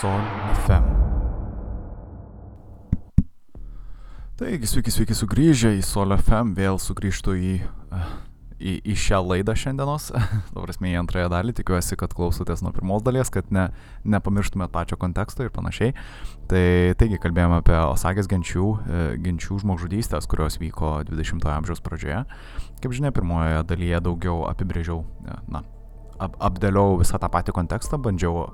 Sol FM. Taigi, sveiki, sveiki sugrįžę į Sol FM, vėl sugrįžtu į, į, į šią laidą šiandienos, dabar esmė į antrąją dalį, tikiuosi, kad klausotės nuo pirmos dalies, kad ne, nepamirštumėt pačio konteksto ir panašiai. Tai taigi kalbėjome apie Osagės genčių, e, genčių žmogžudystės, kurios vyko 20-ojo amžiaus pradžioje. Kaip žinia, pirmojoje dalyje daugiau apibrėžiau, e, na, ap, apdėliau visą tą patį kontekstą, bandžiau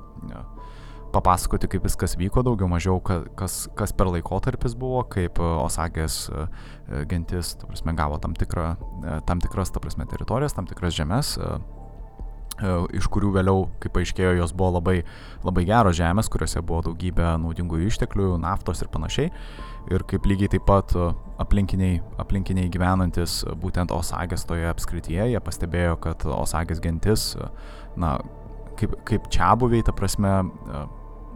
papasakoti, kaip viskas vyko, daugiau mažiau, kas, kas per laikotarpis buvo, kaip e, Osagės e, e, gentis, ta prasme, gavo tam, tikrą, tam tikras, ta prasme, teritorijas, tam tikras žemės, iš kurių vėliau, kaip paaiškėjo, jos buvo labai, labai geros žemės, kuriuose buvo daugybė naudingų išteklių, naftos ir panašiai. Ir kaip lygiai taip pat aplinkiniai, aplinkiniai gyvenantis būtent Osagės toje apskrityje, jie pastebėjo, kad Osagės gentis, na, kaip, kaip čia buviai, ta prasme,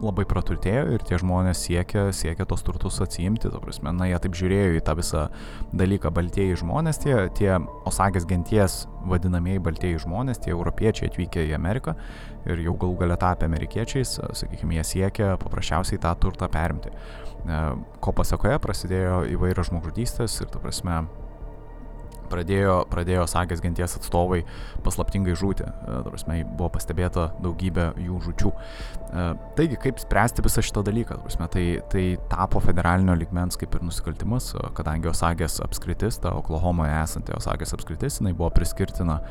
labai praturtėjo ir tie žmonės siekia, siekia tos turtus atsiimti, ta prasme, na, jie taip žiūrėjo į tą visą dalyką, baltieji žmonės, tie, tie Osagės genties vadinamieji baltieji žmonės, tie europiečiai atvykę į Ameriką ir jau galų galę tapę amerikiečiais, sakykime, jie siekia paprasčiausiai tą turtą perimti. E, ko pasakoje prasidėjo įvairios žmogžudystės ir, ta prasme, pradėjo, pradėjo sagės genties atstovai paslaptingai žūti. Prasme, buvo pastebėta daugybė jų žučių. E, taigi, kaip spręsti visą šitą dalyką? Prasme, tai, tai tapo federalinio ligmens kaip ir nusikaltimas, kadangi Osagės apskritis, ta Oklahomoje esanti Osagės apskritis, jinai buvo priskirtina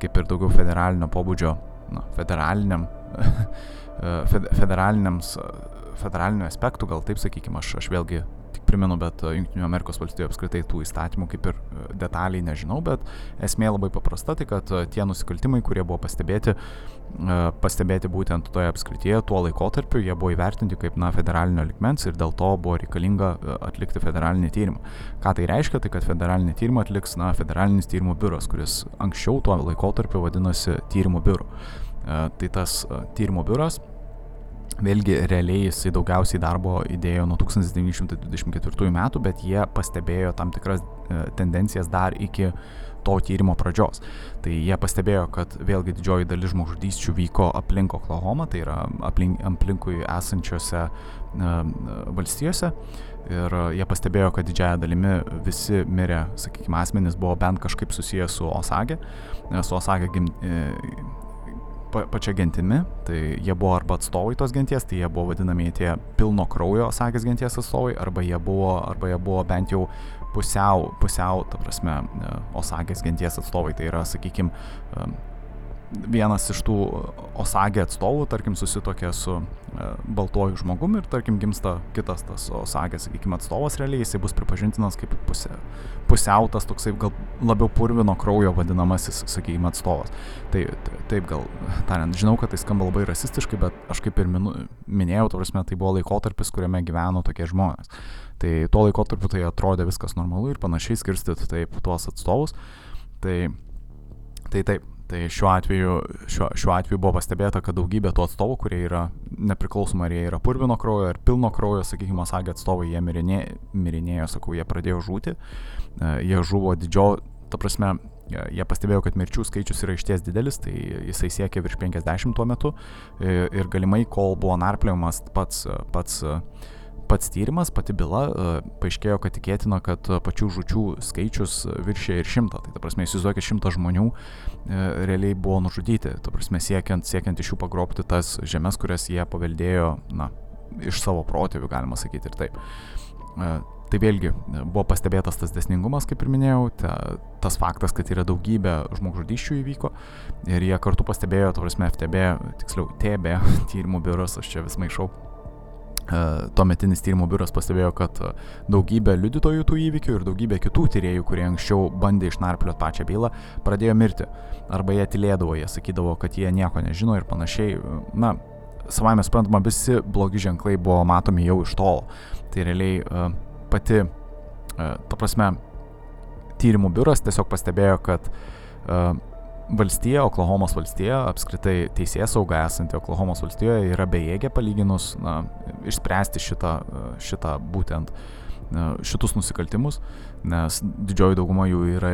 kaip ir daugiau federalinio pobūdžio, na, federaliniam, federaliniams federalinių aspektų, gal taip sakykime, aš, aš vėlgi primenu, bet e, Junktinių Amerikos valstybių apskritai tų įstatymų kaip ir e, detaliai nežinau, bet esmė labai paprasta, tai kad e, tie nusikaltimai, kurie buvo pastebėti, pastebėti būtent toje apskrityje tuo laikotarpiu, jie buvo įvertinti kaip, na, federalinio likmens ir dėl to buvo reikalinga atlikti federalinį tyrimą. Ką tai reiškia? Tai kad federalinį tyrimą atliks, na, federalinis tyrimų biuras, kuris anksčiau tuo laikotarpiu vadinosi tyrimų biuru. Tai tas tyrimų biuras Vėlgi, realiai jisai daugiausiai darbo įdėjo nuo 1924 metų, bet jie pastebėjo tam tikras e, tendencijas dar iki to tyrimo pradžios. Tai jie pastebėjo, kad vėlgi didžioji dalis žmogžudysčių vyko aplink Oklahoma, tai yra aplink, aplinkui esančiose e, valstijose. Ir jie pastebėjo, kad didžiaja dalimi visi mirę, sakykime, asmenys buvo bent kažkaip susijęs su Osage, su Osage gim, e, pa, pačia gentimi, tai jie buvo arba atstovai tos genties, tai jie buvo vadinami tie pilno kraujo sakės genties atstovai, arba jie buvo, arba jie buvo bent jau pusiau, pusiau, ta prasme, e, Osagės genties atstovai. Tai yra, sakykime, vienas iš tų Osagė atstovų, tarkim, susitokė su e, baltuoju žmogumi ir, tarkim, gimsta kitas tas Osagė, sakykime, atstovas realiai, jisai bus pripažintinas kaip pusė, pusiautas, toksai gal labiau purvino kraujo vadinamasis, sakykime, atstovas. Tai taip gal, tariant, žinau, kad tai skamba labai rasistiškai, bet aš kaip ir minu, minėjau, to prasme, tai buvo laikotarpis, kuriame gyveno tokie žmonės. Tai tuo laikotarpiu tai atrodė viskas normalu ir panašiai skirstyti taip tuos atstovus. Tai, tai taip, Tai šiuo atveju, šiuo, šiuo atveju buvo pastebėta, kad daugybė tų atstovų, kurie yra nepriklausomai, ar jie yra purvino kraujo ar pilno kraujo, sakykime, sagė atstovai, jie mirinė, mirinėjo, sakau, jie pradėjo žūti, e, jie žuvo didžio, ta prasme, jie pastebėjo, kad mirčių skaičius yra išties didelis, tai jisai siekia virš 50 tuo metu. E, ir galimai, kol buvo narpliojamas pats, pats pats tyrimas, pati byla, e, paaiškėjo, kad tikėtina, kad pačių žučių skaičius viršė ir šimtą. Tai ta prasme, įsivaizduokit, šimtas žmonių e, realiai buvo nužudyti. Ta prasme, siekiant, siekiant iš jų pagrobti tas žemės, kurias jie paveldėjo, na, iš savo protėvių, galima sakyti ir taip. E, tai vėlgi buvo pastebėtas tas desningumas, kaip ir minėjau, ta, tas faktas, kad yra daugybė žmogžudyščių įvyko ir jie kartu pastebėjo, to prasme, FTB, tiksliau, TB tyrimų biuras, aš čia vis maišau, tuometinis tyrimo biuras pastebėjo, kad e, daugybė liudytojų tų įvykių ir daugybė kitų tyriejų, kurie anksčiau bandė išnarplioti pačią bylą, pradėjo mirti. Arba jie tylėdavo, jie sakydavo, kad jie nieko nežino ir panašiai. Na, savai mes suprantama, visi blogi ženklai buvo matomi jau iš tolo. Tai realiai e, pati, ta prasme, tyrimų biuras tiesiog pastebėjo, kad valstija, Oklahomos valstija, apskritai teisės sauga esanti Oklahomos valstijoje yra bejėgė palyginus na, išspręsti šitą, šitą būtent šitus nusikaltimus, nes didžioji dauguma jų yra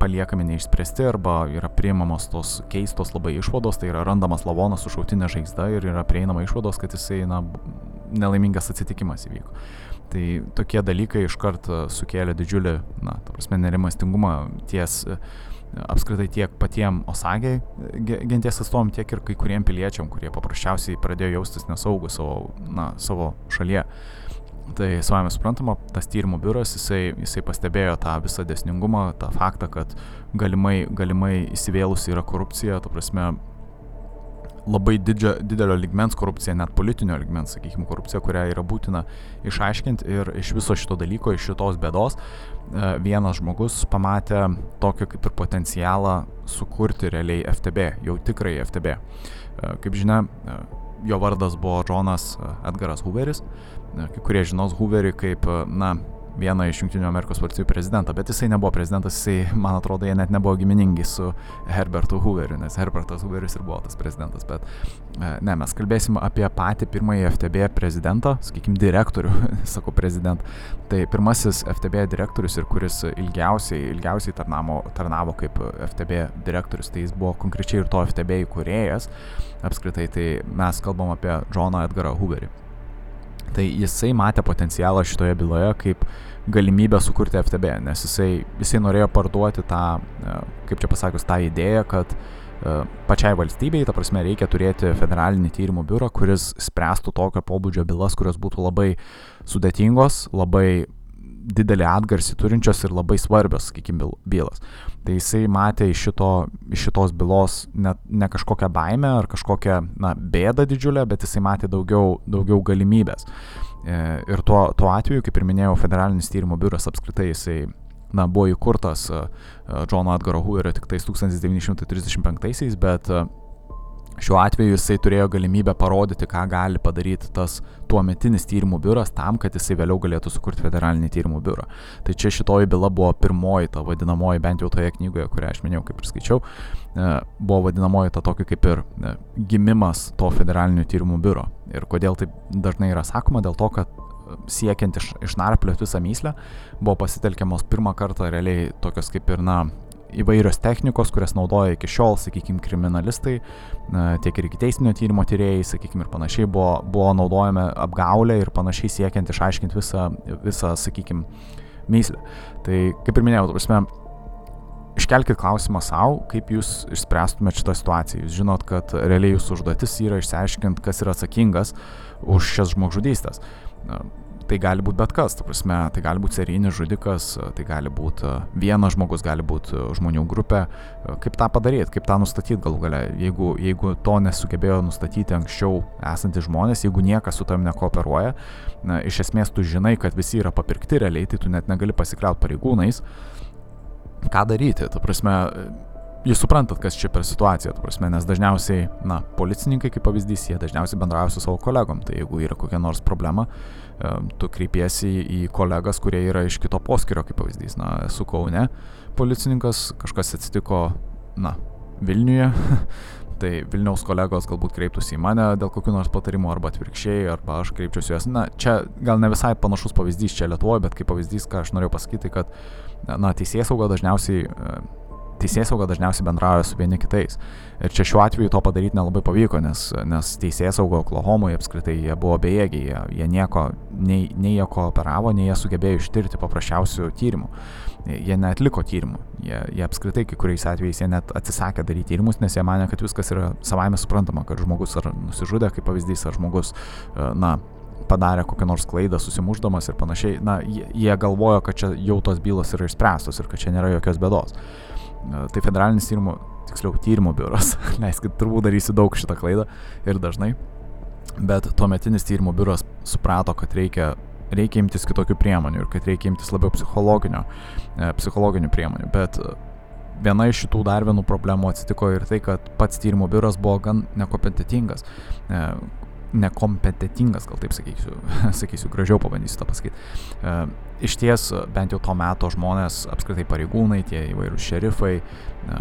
paliekami neišspręsti arba yra priimamos tos keistos labai išvados, tai yra randamas lavonas su šautinė žaizda ir yra prieinama išvados, kad jisai na, nelaimingas atsitikimas įvyko. Tai tokie dalykai iškart sukėlė didžiulį, na, ta prasme, nerimastingumą ties apskritai tiek patiem Osagiai genties atstovom, tiek ir kai kuriem piliečiam, kurie paprasčiausiai pradėjo jaustis nesaugus savo, na, savo šalyje. Tai savame suprantama, tas tyrimų biuras, jisai, jisai pastebėjo tą visą desningumą, tą faktą, kad galimai, galimai įsivėlusi yra korupcija, tu prasme, labai didžio, didelio ligmens korupcija, net politinio ligmens, sakykime, korupcija, kurią yra būtina išaiškinti ir iš viso šito dalyko, iš šitos bėdos vienas žmogus pamatė tokį kaip ir potencialą sukurti realiai FTB, jau tikrai FTB. E, kaip žinia, e, jo vardas buvo Džonas Edgaras Hooveris, kai kurie žinos Hooverį kaip, na, vieną iš Junktinių Amerikos valstybių prezidentą, bet jisai nebuvo prezidentas, jisai, man atrodo, jie net nebuvo giminingi su Herbertu Hooveriu, nes Herbertas Hooveris ir buvo tas prezidentas, bet e, ne, mes kalbėsim apie patį pirmąjį FTB prezidentą, sakykime, direktorių, sakau prezidentą. Tai pirmasis FTB direktorius ir kuris ilgiausiai, ilgiausiai tarnavo, tarnavo kaip FTB direktorius, tai jis buvo konkrečiai ir to FTB įkūrėjas, apskritai tai mes kalbam apie Džoną Edgarą Hooverį. Tai jisai matė potencialą šitoje byloje kaip galimybę sukurti FTB, nes jisai, jisai norėjo parduoti tą, e, kaip čia pasakius, tą idėją, kad e, pačiai valstybei, ta prasme, reikia turėti federalinį tyrimų biurą, kuris spręstų tokio pobūdžio bylas, kurios būtų labai sudėtingos, labai didelį atgarsį turinčios ir labai svarbios, sakykime, bylos. Tai jisai matė iš, šito, iš šitos bylos ne, ne kažkokią baimę ar kažkokią na, bėdą didžiulę, bet jisai matė daugiau, daugiau galimybės. E, ir tuo, tuo atveju, kaip ir minėjau, federalinis tyrimo biuras apskritai jisai na, buvo įkurtas Džono Edgaro Hooverio tik tais 1935-aisiais, bet Šiuo atveju jisai turėjo galimybę parodyti, ką gali padaryti tas tuometinis tyrimų biuras tam, kad jisai vėliau galėtų sukurti federalinį tyrimų biurą. Tai čia šitoji byla buvo pirmoji, ta vadinamoji, bent jau toje knygoje, kurią aš minėjau, kaip ir skaičiau, e, buvo vadinamoji ta tokia kaip ir e, gimimas to federalinio tyrimų biuro. Ir kodėl taip dažnai yra sakoma, dėl to, kad e, siekiant iš, išnarplioti visą myslę, buvo pasitelkiamos pirmą kartą realiai tokios kaip ir, na, įvairios technikos, kurias naudoja iki šiol, sakykime, kriminalistai, tiek ir iki teisinio tyrimo tyrėjai, sakykime, ir panašiai buvo, buvo naudojami apgaulė ir panašiai siekiant išaiškinti visą, visą sakykime, myslę. Tai kaip ir minėjau, prasme, iškelkite klausimą savo, kaip jūs išspręstumėte šitą situaciją. Jūs žinot, kad realiai jūsų užduotis yra išsiaiškinti, kas yra atsakingas už šias žmogžudystės tai gali būti bet kas, ta prasme, tai gali būti serijinis žudikas, tai gali būti e, vienas žmogus, gali būti e, žmonių grupė. E, kaip tą padaryti, kaip tą nustatyti galų gale, jeigu, jeigu to nesugebėjo nustatyti anksčiau esantys žmonės, jeigu niekas su tam nekooperuoja, na, iš esmės tu žinai, kad visi yra papirkti realiai, tai tu net negali pasikliauti pareigūnais. Ką daryti, ta prasme, jūs suprantat, kas čia per situacija, tu prasme, nes dažniausiai, na, policininkai, kaip pavyzdys, jie dažniausiai bendrauja su savo kolegom, tai jeigu yra kokia nors problema, tu kreipiesi į kolegas, kurie yra iš kito poskirio, kaip pavyzdys, na, esu Kaune policininkas, kažkas atsitiko, na, Vilniuje, tai Vilniaus kolegos galbūt kreiptųsi į mane dėl kokių nors patarimų arba atvirkščiai, arba aš kreipčiausi juos. Na, čia gal ne visai panašus pavyzdys čia Lietuvoje, bet kaip pavyzdys, ką aš norėjau pasakyti, kad, na, teisės sauga dažniausiai teisėsauga dažniausiai bendrauja su vieni kitais. Ir čia šiuo atveju to padaryti nelabai pavyko, nes, nes teisėsauga Oklahomoje apskritai jie buvo bejėgiai, jie, jie nieko, nei, nei jie kooperavo, nei jie sugebėjo ištirti paprasčiausių tyrimų. Jie netliko tyrimų, jie, jie apskritai kai kuriais atvejais jie net atsisakė daryti tyrimus, nes jie mane, kad viskas yra savaime suprantama, kad žmogus ar nusižudė, kaip pavyzdys, ar žmogus, e, na, padarė kokią nors klaidą, susimuždamas ir panašiai, na, jie, jie galvojo, kad čia jau tos bylos yra išspręstos ir kad čia nėra jokios bėdos. Tai federalinis tyrimo, tiksliau tyrimo biuras, leiskit, turbūt darysiu daug šitą klaidą ir dažnai, bet tuometinis tyrimo biuras suprato, kad reikia, reikia imtis kitokių priemonių ir kad reikia imtis labiau psichologinio, e, psichologinių priemonių, bet viena iš šitų dar vienų problemų atsitiko ir tai, kad pats tyrimo biuras buvo gan nekompetitingas. E, nekompetitingas, gal taip sakysiu, sakysiu gražiau pabandysiu tą pasakyti. E, iš ties, bent jau to meto žmonės, apskritai pareigūnai, tie įvairūs šerifai, e,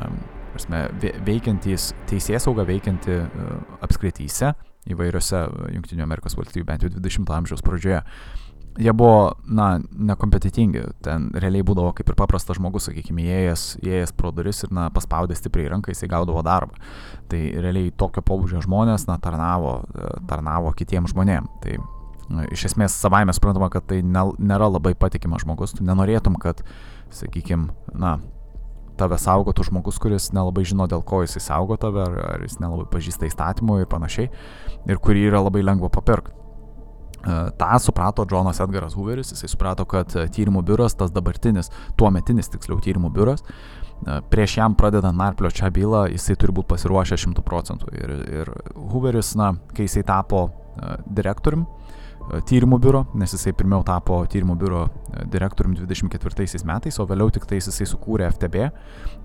prasme, veikiantys, teisės sauga veikianti e, apskrityse, įvairiose Junktinių Amerikos valstybių, bent jau 20-ojo amžiaus pradžioje, jie buvo, na, nekompetitingi. Ten realiai būdavo kaip ir paprastas žmogus, sakykime, įėjęs, įėjęs pro duris ir, na, paspaudė stipriai ranką, jisai gaudavo darbą. Tai realiai tokio pobūdžio žmonės, na, tarnavo, tarnavo kitiems žmonėms. Tai iš esmės savaime suprantama, kad tai nėra labai patikimas žmogus. Tu nenorėtum, kad, sakykime, na, tave saugotų žmogus, kuris nelabai žino, dėl ko jisai saugo tave, ar, ar jis nelabai pažįsta įstatymų ir panašiai, ir kurį yra labai lengva papirkti. E, Ta suprato Džonas Edgaras Hooveris, jisai suprato, kad e, tyrimų biuras, tas dabartinis, tuo metinis tiksliau tyrimų biuras, e, prieš jam pradedant narplio čia bylą, jisai turi būti pasiruošę šimtų procentų. Ir, ir Hooveris, na, kai jisai tapo direktoriumi, tyrimų biuro, nes jisai pirmiau tapo tyrimų biuro e, direktoriumi 24 metais, o vėliau tik tais jisai sukūrė FTB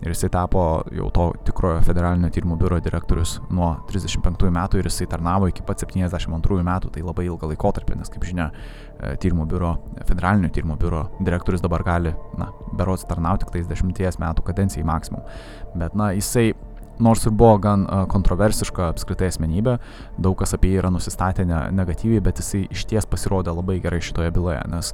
ir jisai tapo jau to tikrojo federalinio tyrimų biuro direktorius nuo 35 metų ir jisai tarnavo iki pat 72 metų, tai labai ilgą laikotarpį, nes kaip žinia, e, tyrimų biuro, federalinio tyrimų biuro direktorius dabar gali, na, berots tarnauti tik tais 10 metų kadencijai maksimum. Bet, na, jisai nors ir buvo gan kontroversiška apskritai asmenybė, daug kas apie jį yra nusistatę ne, negatyviai, bet jisai iš ties pasirodė labai gerai šitoje byloje, nes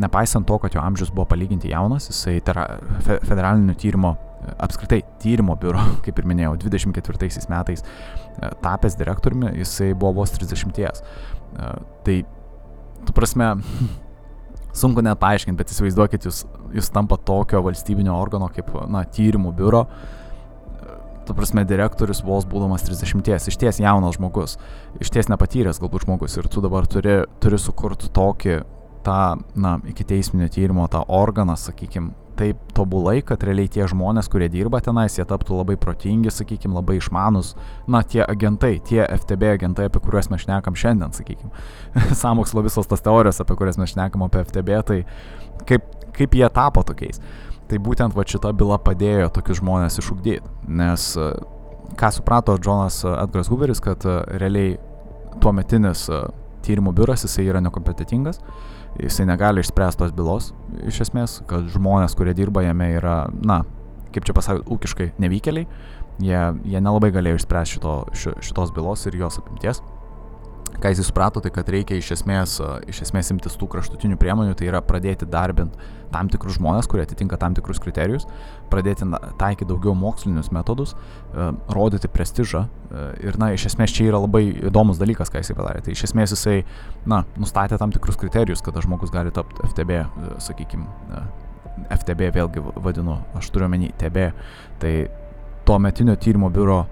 nepaisant to, kad jo amžius buvo palyginti jaunas, jisai tera, fe, federalinio tyrimo, apskritai tyrimo biuro, kaip ir minėjau, 24 metais tapęs direktoriumi, jisai buvo vos 30. Tai, tu prasme, sunku net paaiškinti, bet įsivaizduokit, jūs, jūs tampa tokio valstybinio organo kaip, na, tyrimų biuro, tu prasme, direktorius vos būdamas 30, iš ties jaunas žmogus, iš ties nepatyręs galbūt žmogus ir tu dabar turi, turi sukurti tokį, tą, na, iki teisminio tyrimo, tą organą, sakykime, taip tobulai, kad realiai tie žmonės, kurie dirba tenais, jie taptų labai protingi, sakykime, labai išmanus, na, tie agentai, tie FTB agentai, apie kuriuos mes šnekam šiandien, sakykime, samokslo visos tas teorijos, apie kurias mes šnekam apie FTB, tai kaip, kaip jie tapo tokiais. Tai būtent va šita byla padėjo tokius žmonės išugdyti, nes e, ką suprato Džonas Edgaras Hooveris, kad e, realiai tuo metinis e, tyrimų biuras jisai yra nekompetitingas, jisai negali išspręsti tos bylos iš esmės, kad žmonės, kurie dirba jame yra, na, kaip čia pasakyti, ūkiškai nevykėliai, jie, jie nelabai galėjo išspręsti šito, šitos bylos ir jos apimties ką jis suprato, tai kad reikia iš esmės, iš esmės imtis tų kraštutinių priemonių, tai yra pradėti darbinti tam tikrus žmonės, kurie atitinka tam tikrus kriterijus, pradėti taikyti daugiau mokslinius metodus, rodyti prestižą. Ir, na, iš esmės čia yra labai įdomus dalykas, ką jisai padarė. Tai iš esmės jisai, na, nustatė tam tikrus kriterijus, kada žmogus gali tapti FTB, sakykime, FTB vėlgi vadinu, aš turiu omeny TB. Tai tuo metinio tyrimo biuro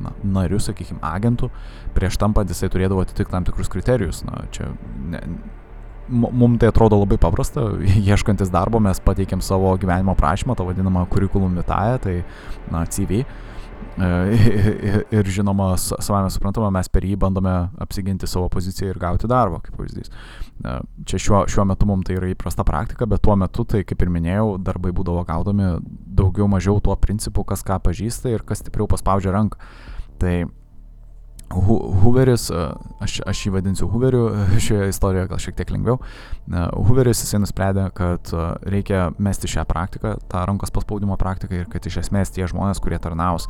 na, nariu, sakykime, agentų, prieš tampant jisai turėdavo atitikti tam tikrus kriterijus. Na, čia ne, mums tai atrodo labai paprasta, ieškantis darbo mes pateikėm savo gyvenimo prašymą, tą vadinamą kurikulum vitae, tai na, CV. E, ir žinoma, savame suprantama, mes per jį bandome apsiginti savo poziciją ir gauti darbą, kaip pavyzdys. E, čia šiuo, šiuo metu mums tai yra įprasta praktika, bet tuo metu, tai kaip ir minėjau, darbai būdavo gaudomi daugiau mažiau tuo principu, kas ką pažįsta ir kas stipriau paspaudžia ranką. Tai Hooveris, aš, aš jį vadinsiu Hooveriu, šioje istorijoje gal šiek tiek lengviau. Hooveris jisai nusprendė, kad reikia mesti šią praktiką, tą rankos paspaudimo praktiką ir kad iš esmės tie žmonės, kurie tarnaus,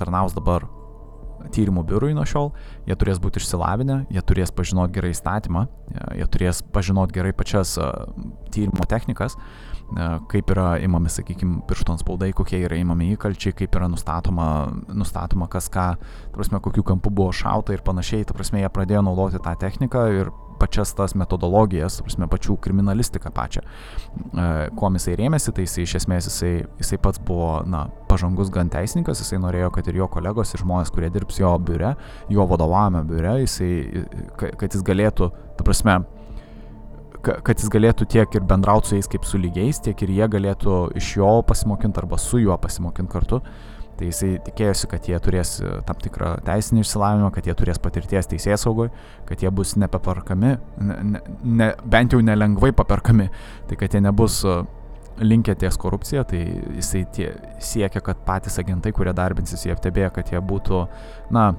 tarnaus dabar tyrimų biurui nuo šiol, jie turės būti išsilavinę, jie turės pažinoti gerai įstatymą, jie turės pažinoti gerai pačias tyrimo technikas, kaip yra imami, sakykime, piršto spaudai, kokie yra imami įkalčiai, kaip yra nustatoma, nustatoma kas ką, prasme, kokiu kampu buvo šauta ir panašiai, ta prasme, jie pradėjo naudoti tą techniką ir pačias tas metodologijas, prasme, pačių kriminalistiką pačią. Kuo jisai rėmėsi, tai jisai iš esmės jisai, jisai pats buvo, na, pažangus gan teisininkas, jisai norėjo, kad ir jo kolegos ir žmonės, kurie dirbs jo biure, jo vadovavime biure, jisai, kad jis galėtų, ta prasme, kad jis galėtų tiek ir bendrauti su jais kaip su lygiais, tiek ir jie galėtų iš jo pasimokinti arba su juo pasimokinti kartu. Tai jisai tikėjosi, kad jie turės e, tam tikrą teisinį išsilavinimą, kad jie turės patirties teisės saugoje, kad jie bus nepaperkami, ne, ne, bent jau nelengvai paperkami, tai kad jie nebus e, linkę ties korupcija, tai jisai tie, siekia, kad patys agentai, kurie darbinsis į FTB, kad jie būtų, na,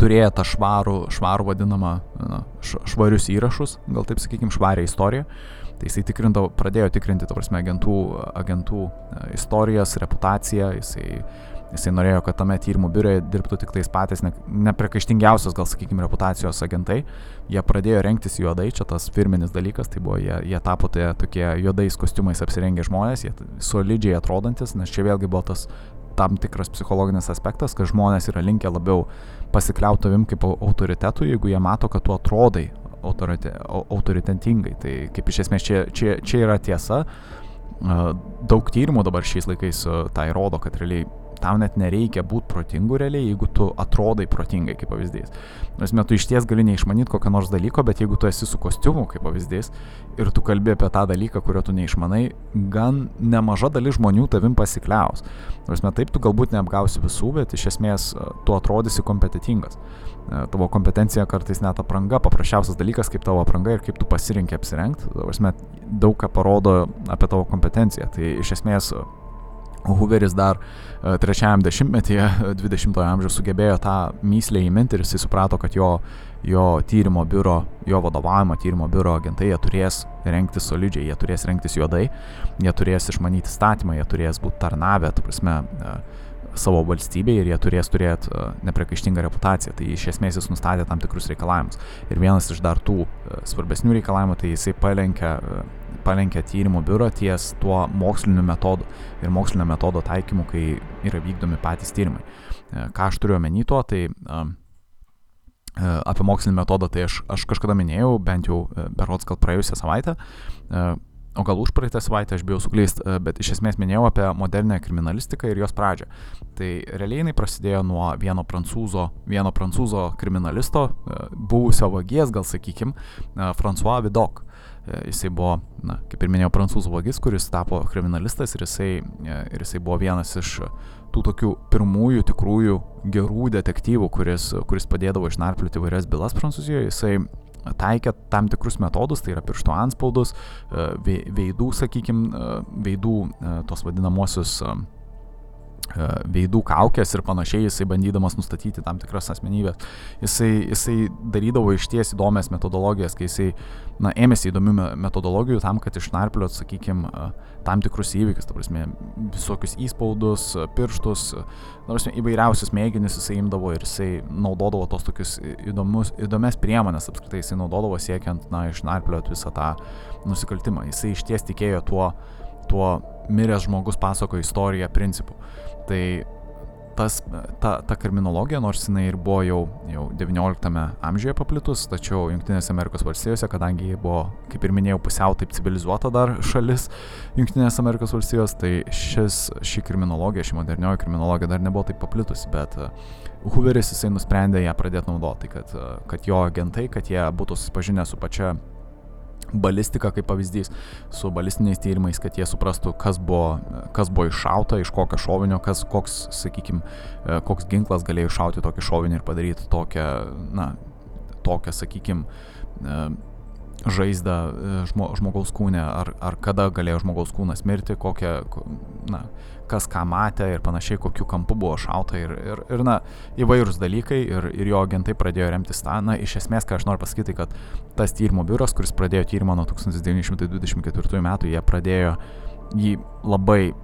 turėjo tą švarų, švarų vadinamą na, švarius įrašus, gal taip sakykime, švarę istoriją. Tai jisai tikrindavo, pradėjo tikrinti, ta prasme, agentų, agentų e, istorijas, reputaciją, jisai Jisai norėjo, kad tame tyrimų biure dirbtų tik tais patys ne, neprikaištingiausios, gal sakykime, reputacijos agentai. Jie pradėjo rengtis juodai, čia tas firminis dalykas, tai buvo, jie, jie tapo tai tokie juodais kostiumais apsirengę žmonės, jie solidžiai atrodantis, nes čia vėlgi buvo tas tam tikras psichologinis aspektas, kad žmonės yra linkę labiau pasikliauti tavim kaip autoritetu, jeigu jie mato, kad tu atrodai autorite, autoritetingai. Tai kaip iš esmės čia, čia, čia yra tiesa. Daug tyrimų dabar šiais laikais tai rodo, kad realiai tau net nereikia būti protingu realiai, jeigu tu atrodai protingai, kaip pavyzdys. Nors metu iš ties gali neišmanyti kokio nors dalyko, bet jeigu tu esi su kostiumu, kaip pavyzdys, ir tu kalbi apie tą dalyką, kurio tu neišmanai, gan nemaža dalis žmonių tavim pasikliaus. Nors met taip tu galbūt neapgausi visų, bet iš esmės e, tu atrodysi kompetitingas. E, tavo kompetencija kartais net apranga, paprasčiausias dalykas, kaip tavo apranga ir kaip tu pasirinkė apsirengti, daug ką parodo apie tavo kompetenciją. Tai iš esmės Hooveris dar e, trečiajam dešimtmetyje 20-ojo amžiaus sugebėjo tą myslę įminti ir jisai suprato, kad jo, jo tyrimo biuro, jo vadovavimo tyrimo biuro agentai jie turės rengtis solidžiai, jie turės rengtis juodai, jie turės išmanyti statymą, jie turės būti tarnavę, tu prasme, uh, savo valstybei ir jie turės turėti uh, nepriekaištingą reputaciją. Tai iš esmės jis nustatė tam tikrus reikalavimus. Ir vienas iš dar tų uh, svarbesnių reikalavimų, tai jisai palenkia, uh, palenkia tyrimų biuro ties tuo moksliniu metodu ir mokslinio metodo taikymu, kai yra vykdomi patys tyrimai. Ką aš turiu omeny tuo, tai apie mokslinį metodą, tai aš, aš kažkada minėjau, bent jau berots gal praėjusią savaitę, o gal už praeitą savaitę aš bijau suklyst, e, bet iš esmės minėjau apie modernę kriminalistiką ir jos pradžią. Tai realiai jinai prasidėjo nuo vieno prancūzo, vieno prancūzo kriminalisto, e, buvusio vagies, gal sakykim, e, François Vidok. Jisai buvo, na, kaip ir minėjau, prancūzų vagis, kuris tapo kriminalistas ir jisai, ir jisai buvo vienas iš tų tokių pirmųjų tikrųjų gerų detektyvų, kuris, kuris padėdavo išnarplioti įvairias bylas Prancūzijoje. Jisai taikė tam tikrus metodus, tai yra pirštų anspaudus, e, veidų, sakykime, veidų e, tos vadinamosius e, veidų kaukės ir panašiai, jisai bandydamas nustatyti tam tikras asmenybės. Jisai, jisai darydavo iš ties įdomias metodologijas, kai jisai na, ėmėsi įdomių metodologijų tam, kad išnarpliot, sakykime, tam tikrus įvykius, ta prasme, visokius įspaudus, pirštus, nors įvairiausius mėginius jisai imdavo ir jisai naudodavo tos tokius įdomus, įdomias priemonės, apskritai jisai naudodavo siekiant, na, išnarpliot visą tą nusikaltimą. Jisai iš ties tikėjo tuo, tuo miręs žmogus pasako istoriją principu. Tai tas, ta, ta kriminologija, nors jinai ir buvo jau, jau 19 amžiuje paplitus, tačiau Junktinėse Amerikos valstijose, kadangi ji buvo, kaip ir minėjau, pusiau taip civilizuota dar šalis Junktinės Amerikos valstijos, tai šis, ši kriminologija, ši modernioji kriminologija dar nebuvo taip paplitusi, bet uh, Hooveris jisai nusprendė ją pradėti naudoti, kad, uh, kad jo agentai, kad jie būtų susipažinę su pačia balistika kaip pavyzdys su balistiniais tyrimais, kad jie suprastų, kas buvo, kas buvo iššauta, iš kokio šovinio, kas, koks, sakykime, koks ginklas galėjo iššauti tokį šovinį ir padaryti tokią, na, tokią, sakykime, žaizdą žmo, žmogaus kūne, ar, ar kada galėjo žmogaus kūnas mirti, kokią, na, kas ką matė ir panašiai, kokiu kampu buvo šauta ir, ir, ir na, įvairūs dalykai ir, ir jo agentai pradėjo remtis tą. Na, iš esmės, ką aš noriu pasakyti, kad tas tyrimo biuras, kuris pradėjo tyrimą nuo 1924 metų, jie pradėjo jį labai,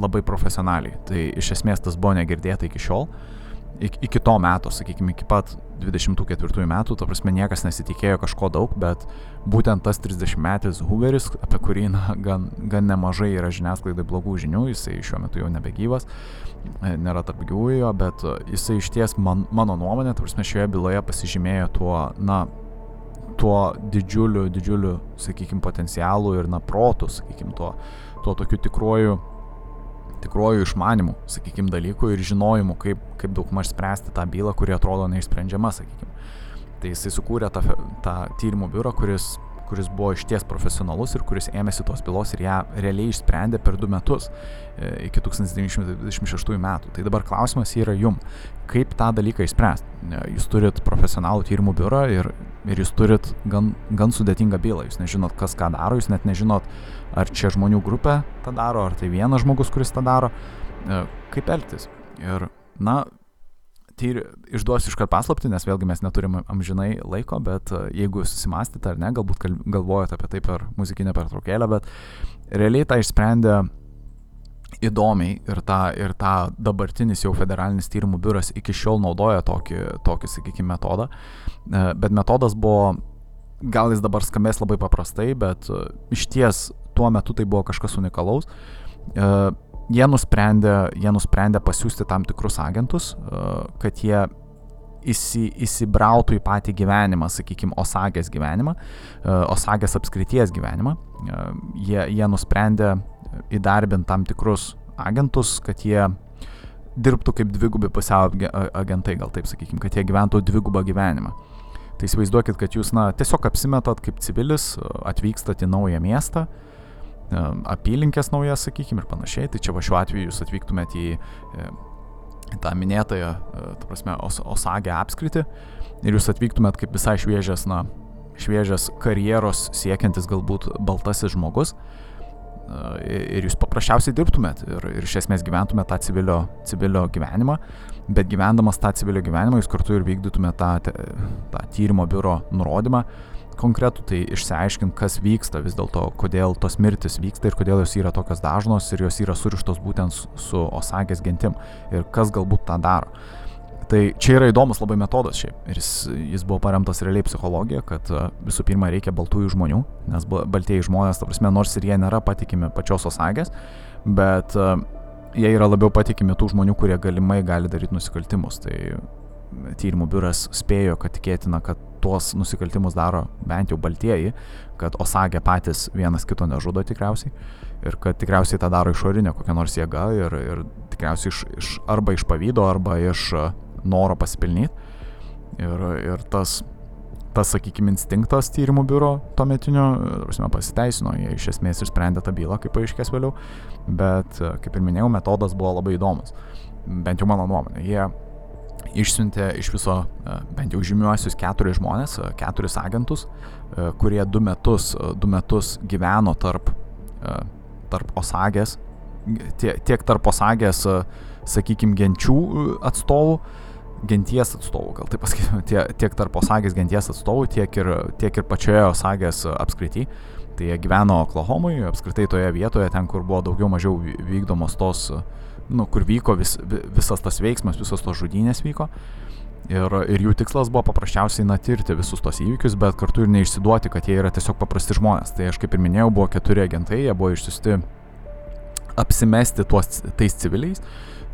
labai profesionaliai. Tai iš esmės tas buvo negirdėta iki šiol. Uh, iki, iki to meto, sakykime, iki pat 24 metų, to prasme niekas nesitikėjo kažko daug, bet būtent tas 30 metis Hooveris, apie kurį na, gan, gan nemažai yra žiniasklaidai blogų žinių, jisai šiuo metu jau nebegyvas, e, nėra tarp gyvųjų, bet jisai iš ties man, mano nuomonė, to prasme, šioje byloje pasižymėjo tuo, na, tuo didžiuliu, didžiuliu, sakykime, potencialu ir, na, protu, sakykime, tuo, tuo tokiu tikruoju tikruoju išmanimu, sakykime, dalykų ir žinojimu, kaip, kaip daug maž spręsti tą bylą, kuri atrodo neišsprendžiama, sakykime. Tai jisai sukūrė tą, tą tyrimų biurą, kuris, kuris buvo išties profesionalus ir kuris ėmėsi tos bylos ir ją realiai išsprendė per du metus e, iki 1926 metų. Tai dabar klausimas yra jum, kaip tą dalyką išspręsti. E, jūs turit profesionalų tyrimų biurą ir, ir jūs turit gan, gan sudėtingą bylą, jūs nežinot, kas ką daro, jūs net nežinot, ar čia žmonių grupė tą daro, ar tai vienas žmogus, kuris tą daro, e, kaip elgtis. Ir, na, tyri, išduosiu iškart paslapti, nes vėlgi mes neturime amžinai laiko, bet e, jeigu susimastėte ar ne, galbūt galvojate apie tai per muzikinę pertraukėlę, bet realiai tą išsprendė įdomiai ir tą, ir tą dabartinis jau federalinis tyrimų biuras iki šiol naudoja tokį, tokį sakykime, metodą. E, bet metodas buvo, gal jis dabar skambės labai paprastai, bet e, iš ties tuo metu tai buvo kažkas unikalaus. E, jie nusprendė, jie nusprendė pasiūsti tam tikrus agentus, kad jie įsi, įsibrautų į patį gyvenimą, sakykime, Osagės gyvenimą, Osagės apskrities gyvenimą. Jie, jie nusprendė įdarbinti tam tikrus agentus, kad jie dirbtų kaip dvigubi pusiau agentai, gal taip sakykime, kad jie gyventų dvigubą gyvenimą. Tai įsivaizduokit, kad jūs, na, tiesiog apsimetat kaip civilis, atvykstat į naują miestą, apylinkės naujas, sakykime, ir panašiai. Tai čia va šiuo atveju jūs atvyktumėt į, į tą minėtąją, ta prasme, Os Osagę apskritį ir jūs atvyktumėt kaip visai šviežias, na, šviežias karjeros siekiantis galbūt baltasis žmogus ir jūs paprasčiausiai dirbtumėt ir, ir iš esmės gyventumėt tą civilio, civilio gyvenimą, bet gyvendamas tą civilio gyvenimą jūs kartu ir vykdytumėt tą, tą tyrimo biuro nurodymą konkretų, tai išsiaiškint, kas vyksta vis dėlto, kodėl tos mirtis vyksta ir kodėl jos yra tokios dažnos ir jos yra surištos būtent su Osagės gentim ir kas galbūt tą daro. Tai čia yra įdomus labai metodas šiaip. Ir jis, jis buvo paremtas realiai psichologija, kad visų pirma reikia baltųjų žmonių, nes baltieji žmonės, ta prasme, nors ir jie nėra patikimi pačios osagės, bet uh, jie yra labiau patikimi tų žmonių, kurie galimai gali daryti nusikaltimus. Tai tyrimų biuras spėjo, kad tikėtina, kad tuos nusikaltimus daro bent jau baltieji, kad osagė patys vienas kito nežudo tikriausiai ir kad tikriausiai tą daro išorinė kokia nors jėga ir, ir tikriausiai iš, iš, arba iš pavydo, arba iš uh, noro pasipelnyti. Ir, ir tas, tas, sakykime, instinktas tyrimų biuro tuometinio, prasme, pasiteisino, jie iš esmės išsprendė tą bylą, kaip paaiškės vėliau, bet, kaip ir minėjau, metodas buvo labai įdomus, bent jau mano nuomonė. Jie išsiuntė iš viso bent jau žymiuosius keturis žmonės, keturis agentus, kurie du metus, du metus gyveno tarp, tarp Osagės, tiek tarp Osagės, sakykime, genčių atstovų, genties atstovų, gal taip pasakyti, tie, tiek tarp Osagės genties atstovų, tiek ir, tiek ir pačioje Osagės apskrity. Tai jie gyveno Oklahomui, apskritai toje vietoje, ten, kur buvo daugiau mažiau vykdomos tos, nu, kur vyko vis, visas tas veiksmas, visos tos žudynės vyko. Ir, ir jų tikslas buvo paprasčiausiai natirti visus tos įvykius, bet kartu ir neišsiduoti, kad jie yra tiesiog paprasti žmonės. Tai aš kaip ir minėjau, buvo keturi agentai, jie buvo išsiusti apsimesti tuos tais civiliais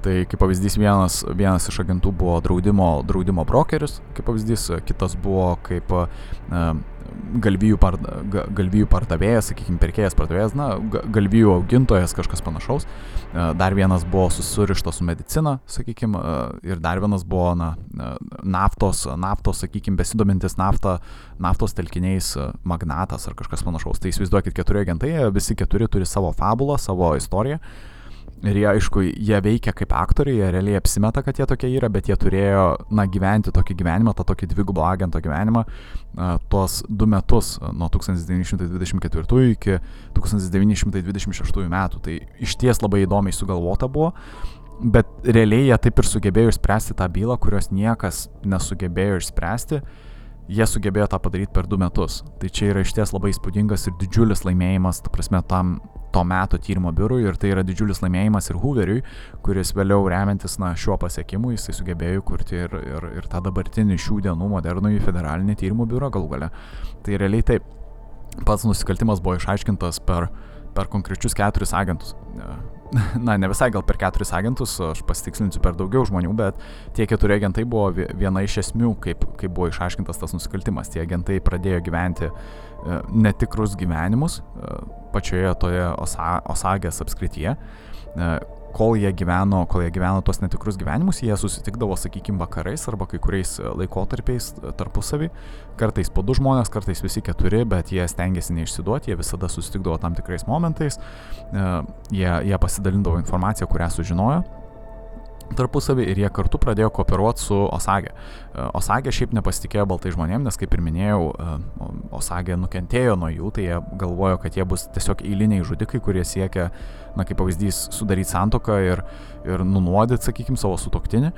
Tai kaip pavyzdys vienas, vienas iš agentų buvo draudimo, draudimo brokeris, kaip pavyzdys, kitas buvo kaip uh, galvijų, par, galvijų pardavėjas, sakykime, pirkėjas pardavėjas, na, galvijų augintojas, kažkas panašaus. Uh, dar vienas buvo susirištas su medicina, sakykime, ir dar vienas buvo na, naftos, naftos, sakykime, besidomintis naftą, naftos telkiniais magnatas ar kažkas panašaus. Tai įsivaizduokit, keturi agentai, visi keturi turi savo fabulą, savo istoriją. Ir jie, aišku, jie veikia kaip aktoriai, jie realiai apsimeta, kad jie tokie yra, bet jie turėjo, na, gyventi tokį gyvenimą, tą tokį dvigubą agento gyvenimą, tuos du metus, nuo 1924 iki 1926 metų. Tai iš ties labai įdomiai sugalvota buvo, bet realiai jie taip ir sugebėjo išspręsti tą bylą, kurios niekas nesugebėjo išspręsti jie sugebėjo tą padaryti per du metus. Tai čia yra išties labai įspūdingas ir didžiulis laimėjimas, ta prasme, tam to meto tyrimo biurui ir tai yra didžiulis laimėjimas ir Hooveriui, kuris vėliau remiantis na, šiuo pasiekimu jisai sugebėjo kurti ir, ir, ir tą dabartinį šių dienų modernųjį federalinį tyrimų biurą galų gale. Tai realiai taip, pats nusikaltimas buvo išaiškintas per, per konkrečius keturis agentus. Na, ne visai gal per keturis agentus, aš pasitikslinsiu per daugiau žmonių, bet tie keturi agentai buvo viena iš esmių, kaip, kaip buvo išaiškintas tas nusikaltimas. Tie agentai pradėjo gyventi e, netikrus gyvenimus, e, pačioje toje osa, Osagės apskrityje. Kol jie gyveno, kol jie gyveno tos netikrus gyvenimus, jie susitikdavo, sakykime, vakarais arba kai kuriais laikotarpiais tarpusavį. Kartais po du žmonės, kartais visi keturi, bet jie stengiasi neišsiduoti, jie visada susitikdavo tam tikrais momentais, e, jie, jie pasidalindavo informaciją, kurią sužinojo tarpusavį ir jie kartu pradėjo kooperuoti su Osagė. E, Osagė šiaip nepasitikėjo baltai žmonėm, nes kaip ir minėjau, e, Osagė nukentėjo nuo jų, tai jie galvojo, kad jie bus tiesiog eiliniai žudikai, kurie siekia, na kaip pavyzdys, sudaryti santoką ir, ir nunuodyti, sakykime, savo sutoktinį.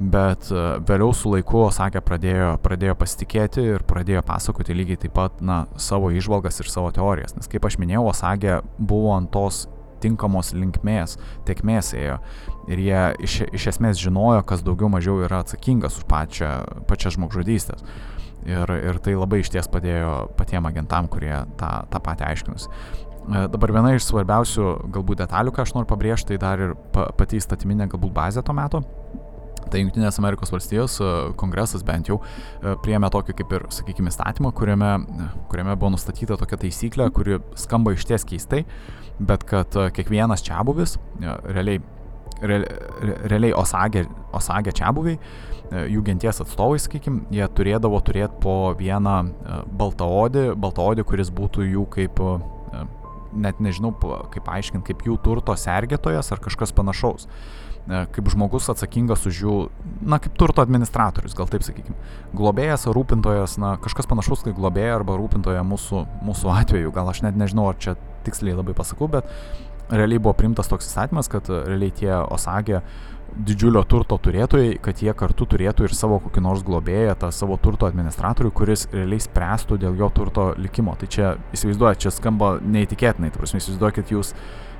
Bet e, vėliau su laiku Osagė pradėjo, pradėjo pasitikėti ir pradėjo pasakoti lygiai taip pat, na, savo išvalgas ir savo teorijas. Nes kaip aš minėjau, Osagė buvo ant tos tinkamos linkmės, tiekmės ėjo. Ir jie iš, iš esmės žinojo, kas daugiau mažiau yra atsakingas už pačią, pačią žmogžudystės. Ir, ir tai labai iš ties padėjo patiem agentam, kurie tą, tą patį aiškinusi. E, dabar viena iš svarbiausių galbūt detalių, ką aš noriu pabrėžti, tai dar ir pati įstatyminė galbūt bazė to metu. Tai Junktinės Amerikos valstijos e, kongresas bent jau e, priėmė tokį kaip ir, sakykime, įstatymą, kuriame, kuriame buvo nustatyta tokia taisyklė, kuri skamba iš ties keistai, bet kad kiekvienas čia buvis, realiai, re, realiai Osagė, Osagė čia buviai, jų genties atstovai, sakykime, jie turėdavo turėti po vieną baltaodį, baltaodį, kuris būtų jų kaip net nežinau kaip aiškinti, kaip jų turto sergėtojas ar kažkas panašaus. E, kaip žmogus atsakingas už jų, na, kaip turto administratorius, gal taip sakykime. Globėjas ar rūpintojas, na, kažkas panašaus kaip globėja arba rūpintoja mūsų, mūsų atveju. Gal aš net nežinau, ar čia tiksliai labai pasakau, bet realiai buvo primtas toks įstatymas, kad realiai tie Osagė didžiulio turto turėtojai, kad jie kartu turėtų ir savo kokį nors globėją, tą savo turto administratorių, kuris realiai spręstų dėl jo turto likimo. Tai čia, įsivaizduojate, čia skamba neįtikėtinai, tai prasme, įsivaizduokit, jūs,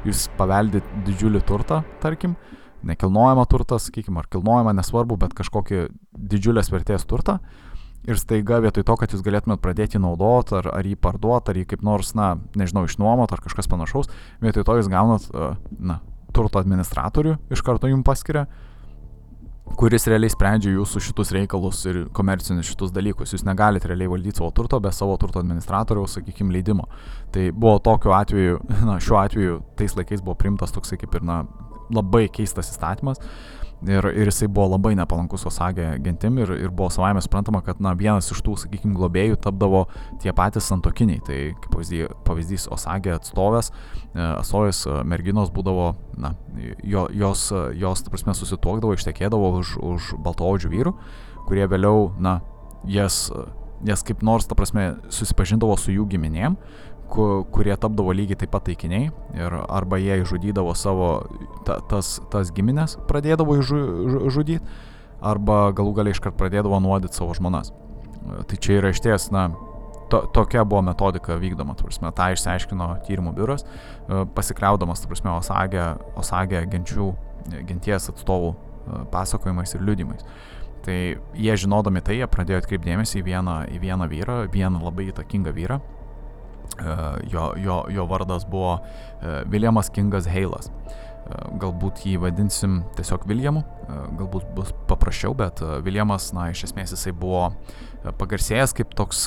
jūs paveldit didžiulį turtą, tarkim, nekilnojamą turtą, sakykime, ar kilnojamą, nesvarbu, bet kažkokį didžiulės vertės turtą. Ir staiga vietoj to, kad jūs galėtumėt pradėti naudoti, ar, ar jį parduoti, ar jį kaip nors, na, nežinau, išnuomot, ar kažkas panašaus, vietoj to jūs gaunat, na, turto administratorių iš karto jums paskiria, kuris realiai sprendžia jūsų šitus reikalus ir komercinius šitus dalykus. Jūs negalite realiai valdyti savo turto be savo turto administratoriaus, sakykime, leidimo. Tai buvo tokiu atveju, na, šiuo atveju tais laikais buvo primtas toksai kaip ir, na, labai keistas įstatymas. Ir, ir jisai buvo labai nepalankus Osagė gentim ir, ir buvo savaime suprantama, kad na, vienas iš tų, sakykime, globėjų tapdavo tie patys santokiniai. Tai kaip pavyzdys, pavyzdys Osagė atstovės, e, atstovės e, merginos būdavo, na, jo, jos, jos, ta prasme, susituokdavo, ištekėdavo už, už baltoodžių vyrų, kurie vėliau, na, jas, jas kaip nors, ta prasme, susipažindavo su jų giminėm kurie tapdavo lygiai taip pat taikiniai ir arba jie išžudydavo savo ta, tas, tas giminės, pradėdavo žudyti, arba galų galiai iškart pradėdavo nuodyti savo žmonas. Tai čia yra išties, na, to, tokia buvo metodika vykdoma, prasme, tą išsiaiškino tyrimų biuras, pasikliaudamas, prasme, Osagė, Osagė genčių, genties atstovų pasakojimais ir liudimais. Tai jie žinodami tai, jie pradėjo atkreipdėmėsi į vieną, į vieną vyrą, vieną labai įtakingą vyrą, E, jo, jo, jo vardas buvo Viljamas Kingas Heilas. E, galbūt jį vadinsim tiesiog Viljamu, e, galbūt bus paprasčiau, bet Viljamas, na, iš esmės jisai buvo pagarsėjęs kaip toks,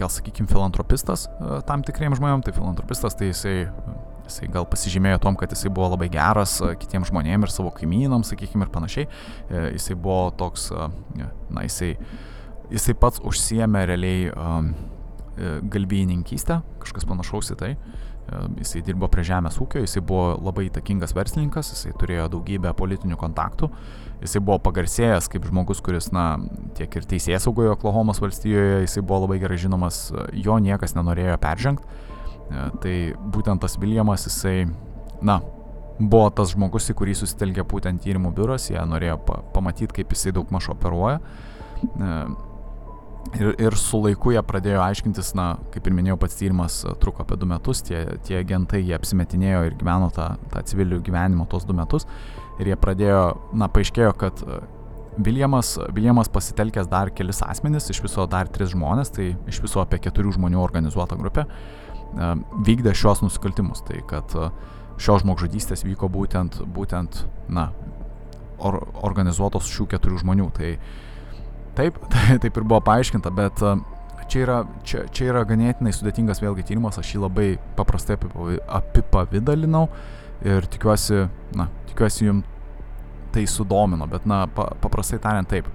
gal sakykime, filantropistas tam tikriem žmonėm, tai filantropistas, tai jisai, jisai gal pasižymėjo tom, kad jisai buvo labai geras kitiems žmonėms ir savo kaimynams, sakykime, ir panašiai. Jisai buvo toks, na, jisai, jisai pats užsiemė realiai E, galbėjininkystę, kažkas panašaus į tai. E, jisai dirbo prie žemės ūkio, jisai buvo labai įtakingas verslininkas, jisai turėjo daugybę politinių kontaktų, jisai buvo pagarsėjęs kaip žmogus, kuris, na, tiek ir teisės saugojo Oklahomos valstijoje, jisai buvo labai gerai žinomas, jo niekas nenorėjo peržengti. E, tai būtent tas Viljamas, jisai, na, buvo tas žmogus, į kurį susitelkė būtent tyrimų biuras, jie norėjo pa pamatyti, kaip jisai daug maž operuoja. Ir, ir su laiku jie pradėjo aiškintis, na, kaip ir minėjau, pats tyrimas e, truko apie du metus, tie, tie agentai jie apsimetinėjo ir gyveno tą, tą civilių gyvenimą tos du metus. Ir jie pradėjo, na, paaiškėjo, kad Viljamas, e, Viljamas pasitelkęs dar kelis asmenis, iš viso dar tris žmonės, tai iš viso apie keturių žmonių organizuota grupė, e, vykdė šios nusikaltimus. Tai kad šios žmogžudystės vyko būtent, būtent na, or, organizuotos šių keturių žmonių. Tai Taip, tai, taip ir buvo paaiškinta, bet e, čia yra, čia, čia yra ganėtinai sudėtingas vėlgi tyrimas, aš jį labai paprastai apipavydalinau ir tikiuosi, na, tikiuosi jums tai sudomino, bet, na, pa, paprastai tariant taip.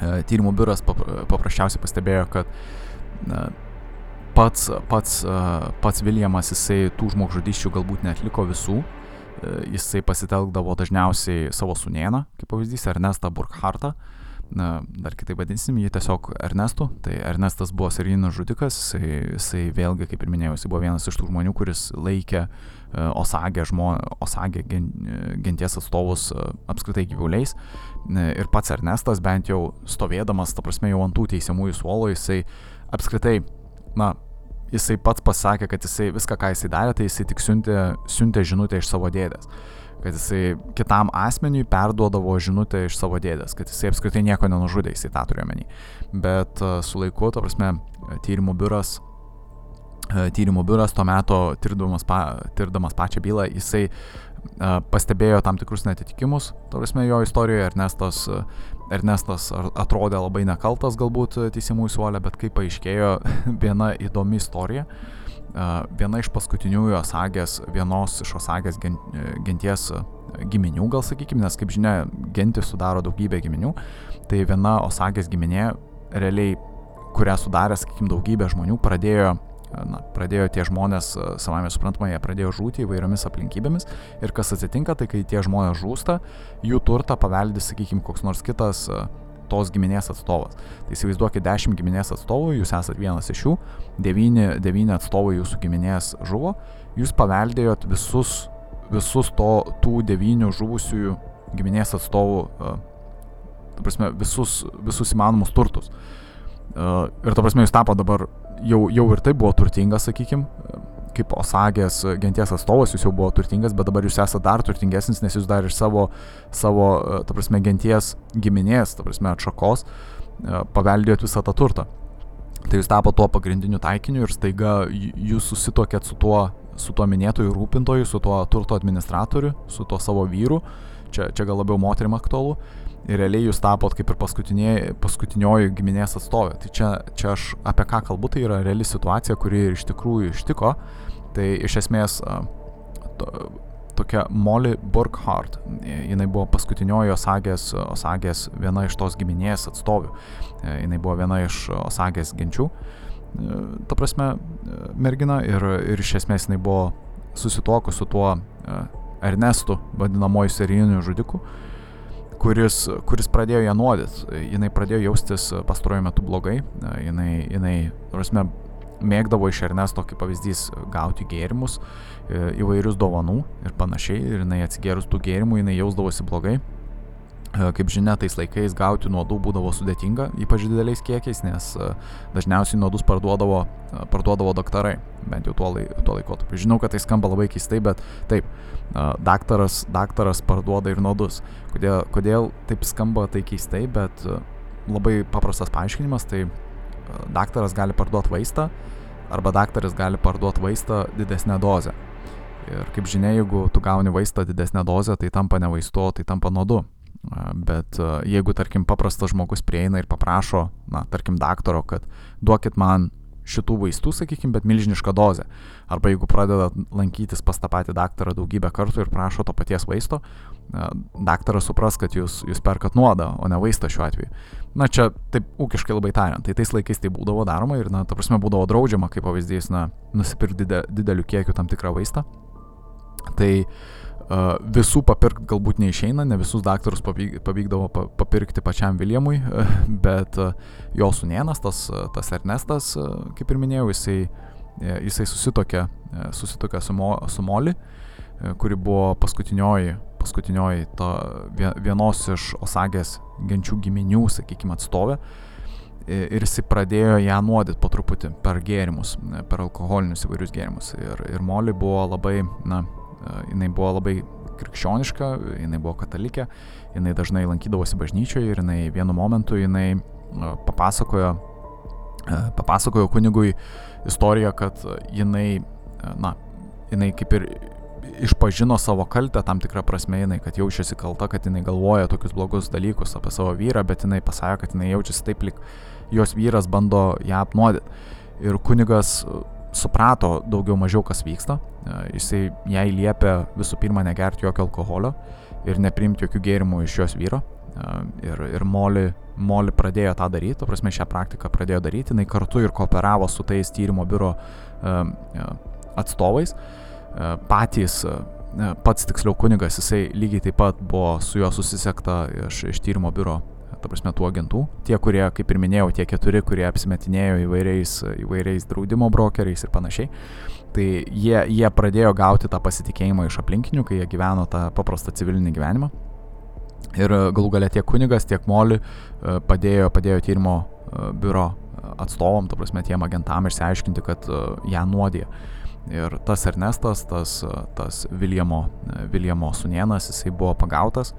E, tyrimų biuras paprasčiausiai pastebėjo, kad na, pats, pats, e, pats Viljamas, jisai tų žmogžudyščių galbūt netliko visų, jisai pasitelkdavo dažniausiai savo sunieną, kaip pavyzdys, Ernestą Burkhartą, na, dar kitaip vadinsim jį tiesiog Ernestu. Tai Ernestas buvo serijinis žudikas, jisai, jisai vėlgi, kaip ir minėjau, jisai buvo vienas iš tų žmonių, kuris laikė uh, Osagę, žmo, Osagę gen, genties atstovus uh, apskritai gyvuliais. Ir pats Ernestas, bent jau stovėdamas, ta prasme, jau ant tų teisiamųjų suolo, jisai apskritai, na, jisai pats pasakė, kad jisai viską, ką jisai darė, tai jisai tik siuntė, siuntė žinutę iš savo dėdės. Kad jisai kitam asmeniui perduodavo žinutę iš savo dėdės, kad jisai apskritai nieko nenužudė, jisai tą turėjo menį. Bet uh, su laiku, to prasme, tyrimų biuras, uh, tyrimų biuras tuo metu tirdamas, pa, tirdamas pačią bylą, jisai uh, pastebėjo tam tikrus netitikimus, to prasme, jo istorijoje Ernestas Ernestas atrodė labai nekaltas galbūt teisimųjų suolė, bet kaip paaiškėjo, viena įdomi istorija. Viena iš paskutiniųjų Osagės, vienos iš Osagės genties giminių, gal sakykime, nes kaip žinia, gentis sudaro daugybę giminių, tai viena Osagės giminė, realiai, kurią sudarė, sakykime, daugybė žmonių, pradėjo na, pradėjo tie žmonės, e, savame suprantama, jie pradėjo žūti įvairiomis aplinkybėmis. Ir kas atsitinka, tai kai tie žmonės žūsta, jų turtą paveldi, sakykime, koks nors kitas e, tos giminės atstovas. Tai įsivaizduokit 10 giminės atstovų, jūs esat vienas iš jų, 9, 9 atstovai jūsų giminės žuvo, jūs paveldėjot visus, visus to, tų 9 žuvusiųjų giminės atstovų, uh, prasme, visus, visus įmanomus turtus. Uh, ir ta prasme, jūs tapo dabar jau, jau ir tai buvo turtingas, sakykime, kaip Osagės genties atstovas, jūs jau buvo turtingas, bet dabar jūs esate dar turtingesnis, nes jūs dar iš savo, savo ta prasme, genties giminės, ta prasme, atšakos, e, paveldėjot visą tą turtą. Tai jūs tapo tuo pagrindiniu taikiniu ir staiga jūs susitokėt su tuo, su tuo minėtoju rūpintoju, su tuo turto administratoriu, su tuo savo vyru, čia, čia gal labiau moterim aktualu ir realiai jūs tapot kaip ir paskutinioji giminės atstovė. Tai čia, čia aš apie ką kalbu, tai yra reali situacija, kuri iš tikrųjų ištiko. Tai iš esmės to, tokia Molly Burkhardt, jinai buvo paskutinioji Osagės, Osagės viena iš tos giminės atstovių. Jinai buvo viena iš Osagės genčių. Ta prasme, mergina ir, ir iš esmės jinai buvo susitokus su tuo Ernestu, vadinamoju serijiniu žudiku. Kuris, kuris pradėjo ją nuodyti. Jinai pradėjo jaustis pastaruoju metu blogai. Jinai, jinai, prasme, mėgdavo iš Ernesto, kaip pavyzdys, gauti gėrimus, e, įvairius dovanų ir panašiai. Ir jinai atsigėrus tų gėrimų, jinai jausdavosi blogai. E, kaip žinia, tais laikais gauti nuodų būdavo sudėtinga, ypač dideliais kiekiais, nes e, dažniausiai nuodus parduodavo, e, parduodavo daktarai, bent jau tuo, lai, tuo laikotarpiu. Žinau, kad tai skamba labai keistai, bet taip, daktaras, daktaras parduoda ir nuodus. Kodėl, kodėl taip skamba tai keistai, bet labai paprastas paaiškinimas, tai daktaras gali parduoti vaistą arba daktaras gali parduoti vaistą didesnę dozę. Ir kaip žinia, jeigu tu gauni vaistą didesnę dozę, tai tampa ne vaistu, tai tampa nuodu. Bet jeigu, tarkim, paprastas žmogus prieina ir paprašo, na, tarkim, daktaro, kad duokit man šitų vaistų, sakykime, bet milžinišką dozę. Arba jeigu pradeda lankytis pas tą patį daktarą daugybę kartų ir prašo to paties vaisto, daktaras supras, kad jūs, jūs perkat nuodą, o ne vaistą šiuo atveju. Na čia taip ūkiškai labai tariant, tai tais laikais tai būdavo daroma ir, na, ta prasme, būdavo draudžiama, kaip pavyzdys, na, nusipirkti dideliu kiekiu tam tikrą vaistą. Tai uh, Visų papirkti galbūt neišeina, ne visus daktarus pavykdavo papirkti pačiam Viljamui, bet jo sunienas, tas, tas Ernestas, kaip ir minėjau, jisai, jisai susitokė, susitokė su, Mo, su Moli, kuri buvo paskutinioji, paskutinioji to, vienos iš Osagės genčių giminių, sakykime, atstovė. Ir jisai pradėjo ją nuodyti po truputį per gėrimus, per alkoholinius įvairius gėrimus. Ir, ir Moli buvo labai, na, jinai buvo labai krikščioniška, jinai buvo katalikė, jinai dažnai lankydavosi bažnyčioje ir jinai vienu momentu jinai papasakojo, papasakojo kunigui istoriją, kad jinai, na, jinai kaip ir išpažino savo kaltę tam tikrą prasme, jinai, kad jaučiasi kalta, kad jinai galvoja tokius blogus dalykus apie savo vyrą, bet jinai pasakė, kad jinai jaučiasi taip, lik jos vyras bando ją apnuodyti. Ir kunigas suprato daugiau mažiau, kas vyksta. E, jisai jai liepė visų pirma negerti jokio alkoholio ir nepriimti jokių gėrimų iš jos vyro. E, ir, ir Moli, Moli pradėjo tą daryti, to prasme šią praktiką pradėjo daryti, jinai kartu ir kooperavo su tais tyrimo biuro e, atstovais. Patys, pats tiksliau kunigas, jisai lygiai taip pat buvo su juo susisiekta iš, iš tyrimo biuro ta prasme, tų agentų. Tie, kurie, kaip ir minėjau, tie keturi, kurie apsimetinėjo įvairiais, įvairiais draudimo brokeriais ir panašiai. Tai jie, jie pradėjo gauti tą pasitikėjimą iš aplinkinių, kai jie gyveno tą paprastą civilinį gyvenimą. Ir galų galia tiek kunigas, tiek Moli e, padėjo, padėjo tyrimo e, biuro atstovom, ta prasme, tiem agentam išsiaiškinti, kad ją nuodė. Ir tas Ernestas, tas, tas Viljamo, Viljamo sunienas, jisai buvo pagautas,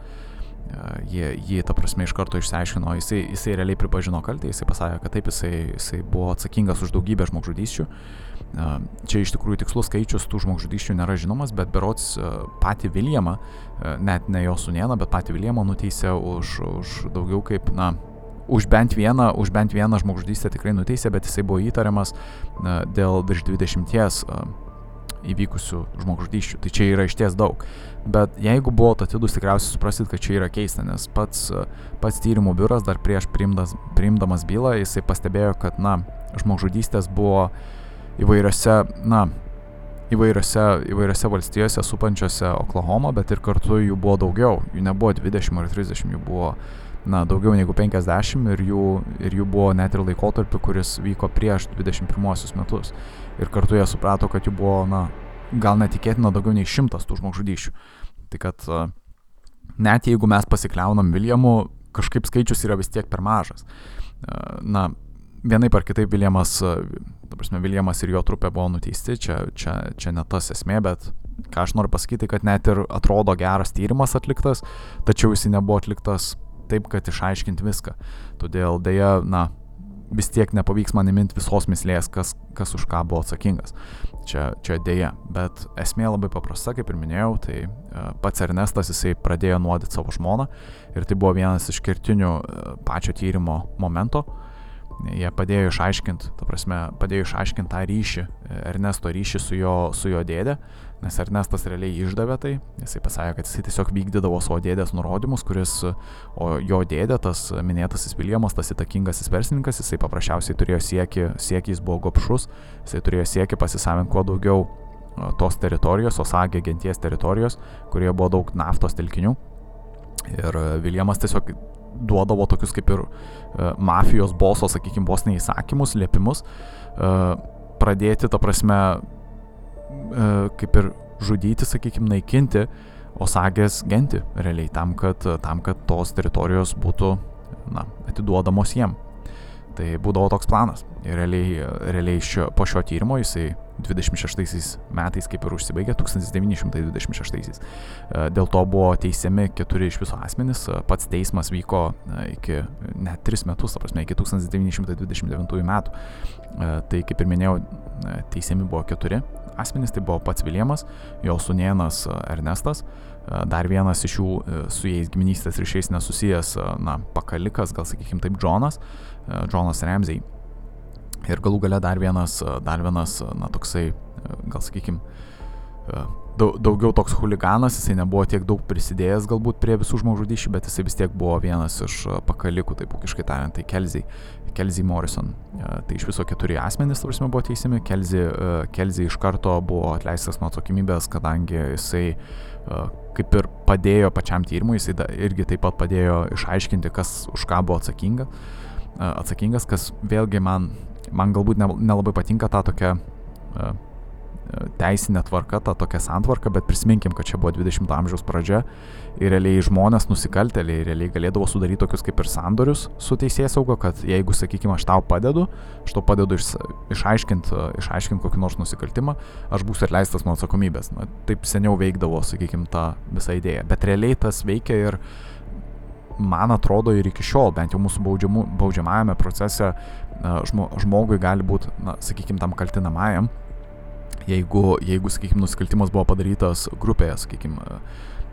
jie, jie ta prasme iš karto išsiaiškino, jisai, jisai realiai pripažino kaltę, jisai pasakė, kad taip, jisai, jisai buvo atsakingas už daugybę žmogžudysčių. Čia iš tikrųjų tikslus skaičius tų žmogžudysčių nėra žinomas, bet berots patį Viljamą, net ne jo sunieną, bet patį Viljamą nuteisė už, už daugiau kaip, na, už bent vieną, už bent vieną žmogžudystę tikrai nuteisė, bet jisai buvo įtariamas dėl virš 20 įvykusių žmogžudyščių. Tai čia yra išties daug. Bet jeigu buvote atidus, tikriausiai suprasit, kad čia yra keista, nes pats, pats tyrimų biuras dar prieš priimdas, priimdamas bylą, jisai pastebėjo, kad, na, žmogžudystės buvo įvairiose, na, įvairiose, įvairiose valstijose supančiose Oklahoma, bet ir kartu jų buvo daugiau. Jų nebuvo 20 ar 30, jų buvo na, daugiau negu 50 ir jų, ir jų buvo net ir laikotarpiu, kuris vyko prieš 21 metus. Ir kartu jie suprato, kad jų buvo, na, gal netikėtina daugiau nei šimtas tų žmogžudyšių. Tai kad net jeigu mes pasikliaunam Viljamu, kažkaip skaičius yra vis tiek per mažas. Na, vienaip ar kitaip Viljamas, ta prasme, Viljamas ir jo trupė buvo nuteisti, čia, čia, čia ne tas esmė, bet ką aš noriu pasakyti, kad net ir atrodo geras tyrimas atliktas, tačiau jis nebuvo atliktas taip, kad išaiškinti viską. Todėl dėja, na, vis tiek nepavyks man įminti visos mislės, kas, kas už ką buvo atsakingas. Čia, čia dėja, bet esmė labai paprasta, kaip ir minėjau, tai uh, pats Ernestas jisai pradėjo nuodyti savo žmoną ir tai buvo vienas iš kertinių uh, pačio tyrimo momento. Jie padėjo išaiškinti, ta prasme, padėjo išaiškinti tą ryšį, Ernesto ryšį su jo, su jo dėdė, nes Ernestas realiai išdavė tai, jisai pasakė, kad jisai tiesiog vykdydavo savo dėdės nurodymus, kuris, o jo dėdė, tas minėtasis Viljamas, tas įtakingasis verslininkas, jisai paprasčiausiai turėjo siekį, jis buvo gopšus, jisai turėjo siekį pasisavinti kuo daugiau tos teritorijos, Osagė genties teritorijos, kurioje buvo daug naftos telkinių. Ir Viljamas tiesiog duodavo tokius kaip ir uh, mafijos boso, sakykime, vos neįsakymus, liepimus, uh, pradėti, ta prasme, E, kaip ir žudyti, sakykime, naikinti Osagės genti realiai tam, kad, tam, kad tos teritorijos būtų na, atiduodamos jiem. Tai būdavo toks planas. Ir realiai, realiai šio, po šio tyrimo jisai 26 metais kaip ir užsibaigė, 1926. E, dėl to buvo teisiami keturi iš viso asmenys, e, pats teismas vyko iki net 3 metus, ta prasme, iki 1929 metų. Tai kaip ir minėjau, teisiami buvo keturi asmenys, tai buvo pats Viljamas, jo sunienas e, Ernestas, e, dar vienas iš jų e, su jais giminystės ryšiais nesusijęs, na, pakalikas, gal sakykime taip, Džonas, Džonas Ramsey. Ir galų gale dar vienas, dar vienas, na, toksai, gal sakykime, daugiau toks huliganas, jisai nebuvo tiek daug prisidėjęs galbūt prie visų žmogžudyšių, bet jisai vis tiek buvo vienas iš pakalikų, taip ūkiškai tariant, tai Kelzai, Kelzai Morrison. Tai iš viso keturi asmenys, tarsi, buvo teisiami, Kelzai, Kelzai iš karto buvo atleistas nuo atsakymybės, kadangi jisai kaip ir padėjo pačiam tyrimui, jisai irgi taip pat padėjo išaiškinti, kas už ką buvo atsakinga, atsakingas, kas vėlgi man, man galbūt nelabai patinka ta tokia teisinė tvarka, ta tokia santvarka, bet prisiminkim, kad čia buvo 20-ojo amžiaus pradžia ir realiai žmonės nusikaltėliai realiai galėdavo sudaryti tokius kaip ir sandorius su teisės saugo, kad jeigu, sakykime, aš tau padedu, aš tau padedu iš, išaiškinti išaiškint kokį nors nusikaltimą, aš būsiu atleistas nuo atsakomybės. Na, taip seniau veikdavo, sakykime, ta visa idėja. Bet realiai tas veikia ir man atrodo ir iki šiol, bent jau mūsų baudžiamajame procese, žmo, žmogui gali būti, na, sakykime, tam kaltinamajam, jeigu, jeigu sakykime, nusikaltimas buvo padarytas grupėje, sakykime,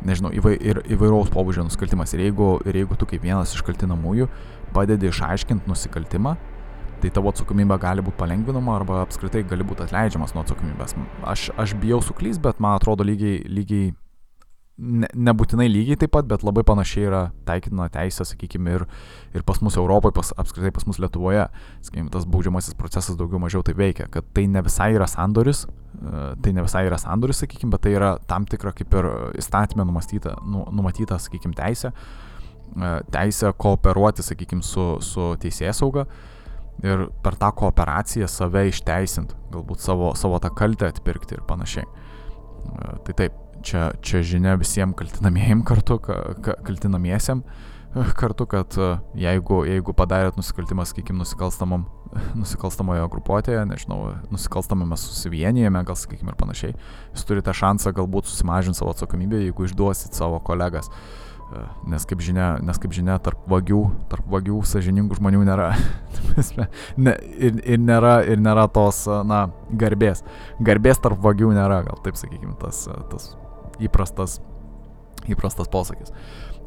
nežinau, įvai, ir įvairaus pobūdžio nusikaltimas. Ir jeigu, ir jeigu tu kaip vienas iš kaltinamųjų padedi išaiškinti nusikaltimą, tai tavo atsakomybė gali būti palengvinama arba apskritai gali būti atleidžiamas nuo atsakomybės. Aš, aš bijau suklys, bet man atrodo lygiai, lygiai ne, nebūtinai lygiai taip pat, bet labai panašiai yra taikytina teisė, sakykime, ir, ir pas mus Europoje, pas, apskritai pas mus Lietuvoje, sakykime, tas baudžiamasis procesas daugiau mažiau tai veikia, kad tai ne visai yra sandoris, e, tai ne visai yra sandoris, sakykime, bet tai yra tam tikra kaip ir įstatymė numatyta, nu, numatyta sakykime, teisė, e, teisė kooperuoti, sakykime, su, su teisės sauga ir per tą kooperaciją save išteisinti, galbūt savo, savo tą kaltę atpirkti ir panašiai. E, tai taip, čia, čia žinia visiems kaltinamiejim kartu, ka, ka, kaltinamiesiam, kartu, kad jeigu, jeigu padarėt nusikaltimą, sakykime, nusikalstamoje grupuotėje, nežinau, nusikalstamame susivienijame, gal sakykime ir panašiai, jūs turite šansą galbūt susimažinti savo atsakomybę, jeigu išduosit savo kolegas. Nes kaip žinia, nes kaip žinia tarp vagių, tarp vagių sažiningų žmonių nėra. ne, ir, ir, nėra, ir nėra tos, na, garbės. Garbės tarp vagių nėra, gal taip sakykime, tas, tas įprastas, įprastas posakis.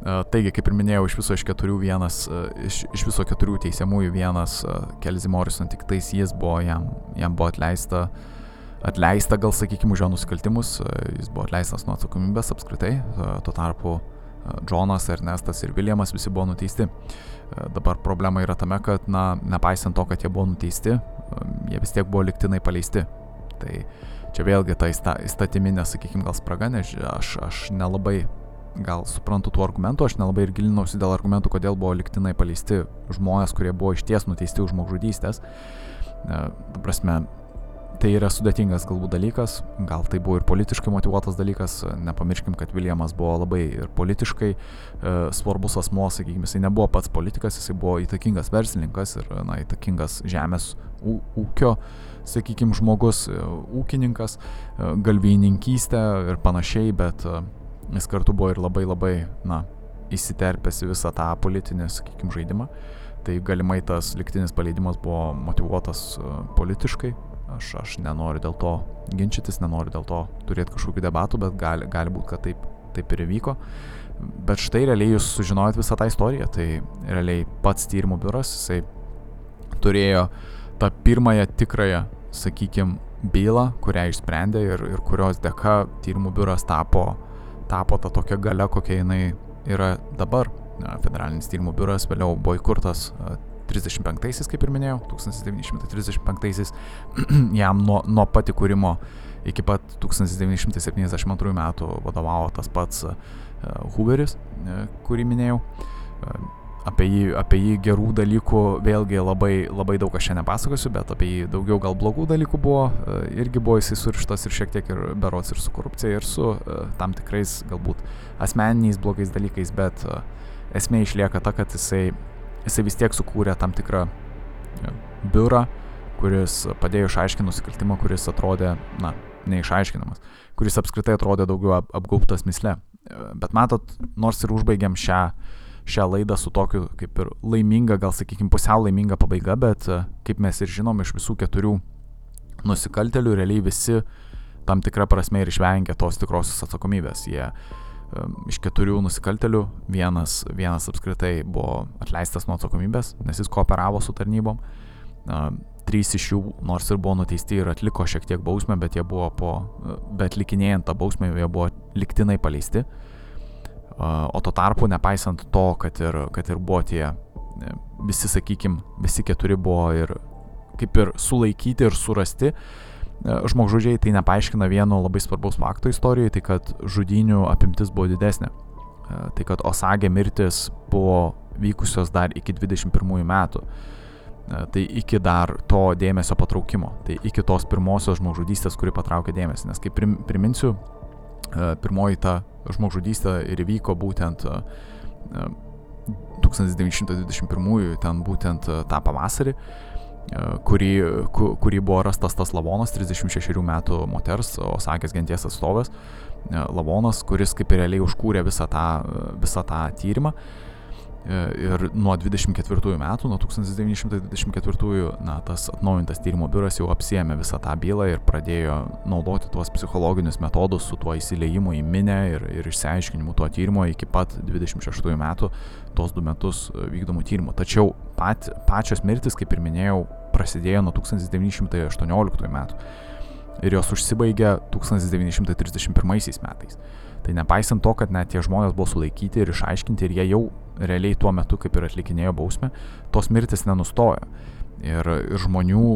Taigi, kaip ir minėjau, iš viso iš keturių vienas, iš, iš viso keturių teisiamųjų vienas Kelzi Morrison, tik tais jis buvo, jam, jam buvo atleista, atleista gal sakykime, už jo nusikaltimus, jis buvo atleistas nuo atsakomybės apskritai, tuo tarpu Džonas, Ernestas ir Viljamas visi buvo nuteisti. Dabar problema yra tame, kad, na, nepaisant to, kad jie buvo nuteisti, jie vis tiek buvo liktinai paleisti. Tai čia vėlgi ta įstatyminė, sakykime, gal spraga, nes aš, aš nelabai gal suprantu tų argumentų, aš nelabai ir gilinausi dėl argumentų, kodėl buvo liktinai paleisti žmonės, kurie buvo išties nuteisti už žmogžudystės. Prasme, tai yra sudėtingas galbūt dalykas, gal tai buvo ir politiškai motivuotas dalykas, nepamirškim, kad Viljamas buvo labai ir politiškai e, svarbus asmo, sakykime, jisai nebuvo pats politikas, jisai buvo įtakingas verslininkas ir, na, įtakingas žemės ūkio, sakykime, žmogus, e, ūkininkas, e, galvininkystė ir panašiai, bet e, Jis kartu buvo ir labai labai, na, įsiterpęs į visą tą politinį, sakykime, žaidimą. Tai galimai tas liktinis paleidimas buvo motivuotas uh, politiškai. Aš, aš nenoriu dėl to ginčytis, nenoriu dėl to turėti kažkokių debatų, bet gali, gali būti, kad taip, taip ir įvyko. Bet štai realiai jūs sužinojot visą tą istoriją. Tai realiai pats tyrimų biuras, jisai turėjo tą pirmąją tikrąją, sakykime, bylą, kurią išsprendė ir, ir kurios dėka tyrimų biuras tapo tapo ta tokia gale, kokia jinai yra dabar. Federalinis tyrimų biuras vėliau buvo įkurtas 35-aisiais, kaip ir minėjau, 1935-aisiais, jam nuo, nuo pat įkūrimo iki pat 1972 metų vadovavo tas pats Hooveris, kurį minėjau. Apie jį, apie jį gerų dalykų vėlgi labai, labai daug aš čia nepasakosiu, bet apie jį daugiau gal blogų dalykų buvo, e, irgi buvo jisai surištas ir šiek tiek ir berots ir su korupcija, ir su tam tikrais galbūt asmeniniais blogais dalykais, bet esmė išlieka ta, kad jisai, jisai vis tiek sukūrė tam tikrą biurą, kuris padėjo išaiškinti nusikaltimą, kuris atrodė, na, neišaiškinamas, kuris apskritai atrodė daugiau ap apgaubtas misle. Bet matot, nors ir užbaigiam šią uh, šią laidą su tokiu kaip ir laiminga, gal sakykime, pusiau laiminga pabaiga, bet e, kaip mes ir žinom iš visų keturių nusikaltelių, realiai visi tam tikrą prasme ir išvengia tos tikrosios atsakomybės. Jie um, iš keturių nusikaltelių vienas, vienas apskritai buvo atleistas nuo atsakomybės, nes jis kooperavo su tarnybom. Uh, trys iš jų, nors ir buvo nuteisti ir atliko šiek tiek bausmę, bet jie buvo po, bet likinėjant tą bausmę, jie buvo liktinai paleisti. Uh, O tuo tarpu, nepaisant to, kad ir, kad ir buvo tie visi, sakykim, visi keturi buvo ir kaip ir sulaikyti ir surasti, e, žmogžudžiai tai nepaaiškina vieno labai svarbaus fakto istorijoje, tai kad žudinių apimtis buvo didesnė. E, tai kad Osagė mirtis buvo vykusios dar iki 21 metų. Tai iki dar to dėmesio patraukimo, tai iki tos pirmosios žmogžudystės, kuri patraukė dėmesį. Nes kaip priminsiu, pirmoji ta žmogžudystė ir įvyko būtent 1921, ten būtent tą pavasarį, kurį, kurį buvo rastas tas lavonas, 36 metų moters, Osakės genties atstovas, lavonas, kuris kaip ir realiai užkūrė visą tą, visą tą tyrimą. E, ir nuo 24 metų, nuo 1924, na, tas atnaujintas tyrimo biuras jau apsiemė visą tą bylą ir pradėjo naudoti tuos psichologinius metodus su tuo įsileimu į minę ir, ir išsiaiškinimu tuo tyrimo iki pat 26 metų, tos du metus vykdomų tyrimų. Tačiau pat, pačios mirtis, kaip ir minėjau, prasidėjo nuo 1918 metų ir jos užsibaigė 1931 metais. Tai nepaisant to, kad net tie žmonės buvo sulaikyti ir išaiškinti ir jie jau realiai tuo metu kaip ir atlikinėjo bausmę, tos mirtis nenustojo. Ir, ir žmonių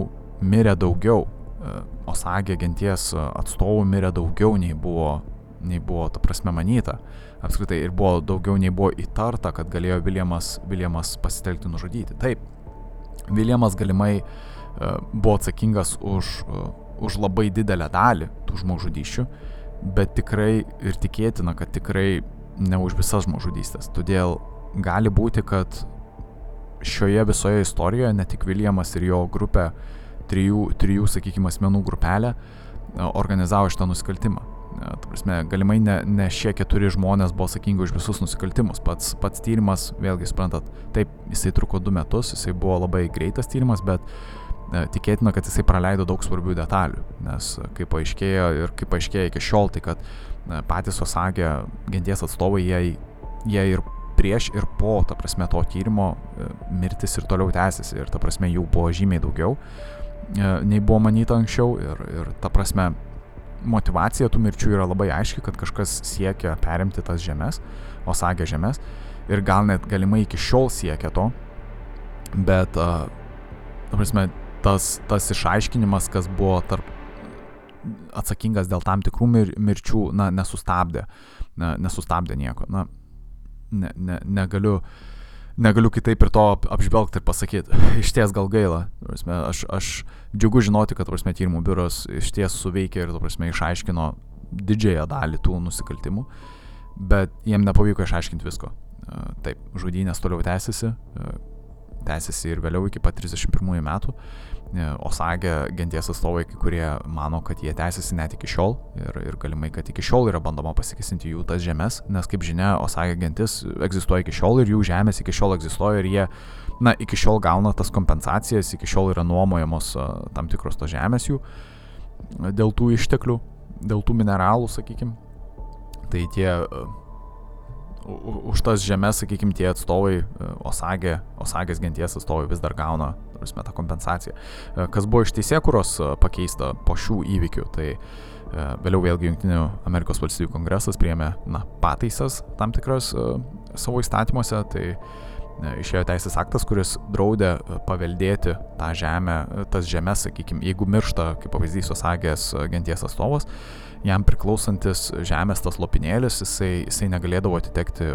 mirė daugiau. E, Osagė genties atstovų mirė daugiau nei buvo, nei buvo, ta prasme, manyta. Apskritai ir buvo daugiau nei buvo įtarta, kad galėjo Viljamas, Viljamas pasitelkti nužudyti. Taip, Viljamas galimai uh, buvo atsakingas už, uh, už labai didelę dalį tų žmogžudyščių, bet tikrai ir tikėtina, kad tikrai ne už visas žmogžudystės. Todėl gali būti, kad šioje visoje istorijoje ne tik Viljamas ir jo grupė, trijų, trijų sakykime, asmenų grupelė, organizavo šitą nusikaltimą. Ta prasme, galimai ne, ne šie keturi žmonės buvo atsakingi už visus nusikaltimus. Pats, pats tyrimas, vėlgi suprantat, taip, jisai truko du metus, jisai buvo labai greitas tyrimas, bet e, tikėtina, kad jisai praleido daug svarbių detalių. Nes kaip paaiškėjo ir kaip paaiškėjo iki šiol, tai kad e, patys Osagė genties atstovai, jie, jie ir prieš ir po, ta prasme, to tyrimo e, mirtis ir toliau tęsiasi. Ir ta prasme, jų buvo žymiai daugiau, e, nei buvo manyta anksčiau. Ir, ir ta prasme, motivacija tų mirčių yra labai aiški, kad kažkas siekia perimti tas žemės, Osagė žemės. Ir gal net galimai iki šiol siekia to. Bet, uh, ta prasme, tas, tas išaiškinimas, kas buvo tarp atsakingas dėl tam tikrų mir, mirčių, na, nesustabdė, na, nesustabdė nieko. Na, ne, ne, negaliu, negaliu kitaip ir to apžvelgti ir pasakyti. Iš ties gal gaila. Aš, aš džiugu žinoti, kad prasme, tyrimų biuras iš ties suveikė ir prasme, išaiškino didžiąją dalį tų nusikaltimų, bet jiem nepavyko išaiškinti visko. Taip, žudynės toliau tęsiasi, tęsiasi ir vėliau iki pat 31 metų. E, Osagė genties atstovai, kai kurie mano, kad jie tęsiasi net iki šiol ir, ir galimai, kad iki šiol yra bandoma pasikesinti jų tas žemės, nes kaip žinia, Osagė gentis egzistuoja iki šiol ir jų žemės iki šiol egzistuoja ir jie, na, iki šiol gauna tas kompensacijas, iki šiol yra nuomojamos tam tikros tos žemės jų dėl tų išteklių, dėl tų mineralų, sakykime. Tai tie už tas žemės, sakykime, tie atstovai, e, Osagė, Osagės genties atstovai vis dar gauna, prasme, tą kompensaciją. E, kas buvo iš teisėkuros e, pakeista po šių įvykių, tai vėliau vėlgi Junktinių Amerikos valstybių kongresas priėmė na, pataisas tam tikras savo įstatymuose, tai išėjo teisės aktas, kuris draudė paveldėti tą žemę, tas žemės, sakykime, jeigu miršta, kaip pavyzdys, Osagės genties atstovas, jam priklausantis žemės tas lopinėlis, jisai, jisai negalėdavo atitekti,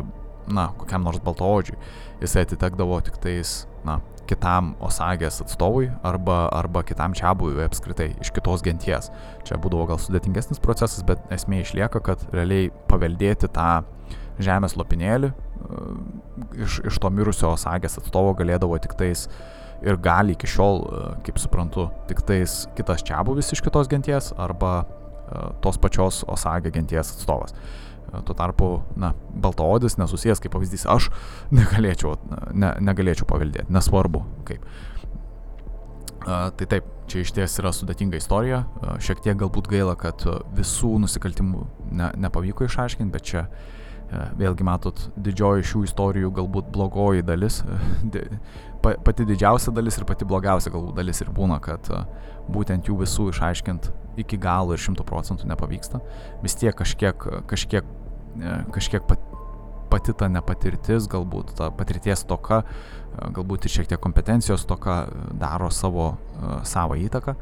na, kokiam nors baltoodžiui, jisai atitekdavo tik tais, na, kitam Osagės atstovui arba, arba kitam čiabui apskritai iš kitos genties. Čia būdavo gal sudėtingesnis procesas, bet esmė išlieka, kad realiai paveldėti tą žemės lopinėlį e, iš, iš to mirusio Osagės atstovo galėdavo tik tais ir gali iki šiol, e, kaip suprantu, tik tais kitas čiabuvis iš kitos genties arba tos pačios Osagė genties atstovas. Tuo tarpu, na, baltaodis nesusijęs, kaip pavyzdys, aš negalėčiau, ne, negalėčiau paveldėti, nesvarbu kaip. Tai taip, čia iš ties yra sudėtinga istorija, šiek tiek galbūt gaila, kad visų nusikaltimų ne, nepavyko išaiškinti, bet čia vėlgi matot, didžioji šių istorijų galbūt blogoji dalis, pati didžiausia dalis ir pati blogiausia galbūt dalis ir būna, kad būtent jų visų išaiškint iki galo ir šimtų procentų nepavyksta. Vis tiek kažkiek, kažkiek, e, kažkiek pat, pati ta nepatirtis, galbūt ta patirties toka, e, galbūt ir šiek tiek kompetencijos toka daro savo, e, savo įtaką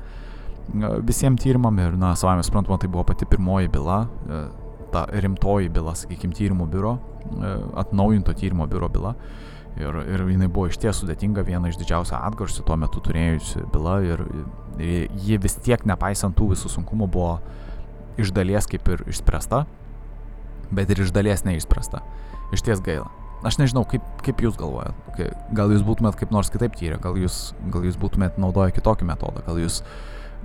visiems tyrimam ir, na, savame suprantama, tai buvo pati pirmoji byla, ta rimtoji byla, sakykime, tyrimo biuro, atnaujinto tyrimo biuro byla. Ir, ir jinai buvo iš ties sudėtinga, viena iš didžiausių atgarsių tuo metu turėjusi byla ir, ir ji vis tiek, nepaisant tų visų sunkumų, buvo iš dalies kaip ir išspręsta, bet ir iš dalies neišspręsta. Iš ties gaila. Aš nežinau, kaip, kaip jūs galvojat, gal jūs būtumėt kaip nors kitaip tyrę, gal jūs, gal jūs būtumėt naudoję kitokį metodą, gal jūs,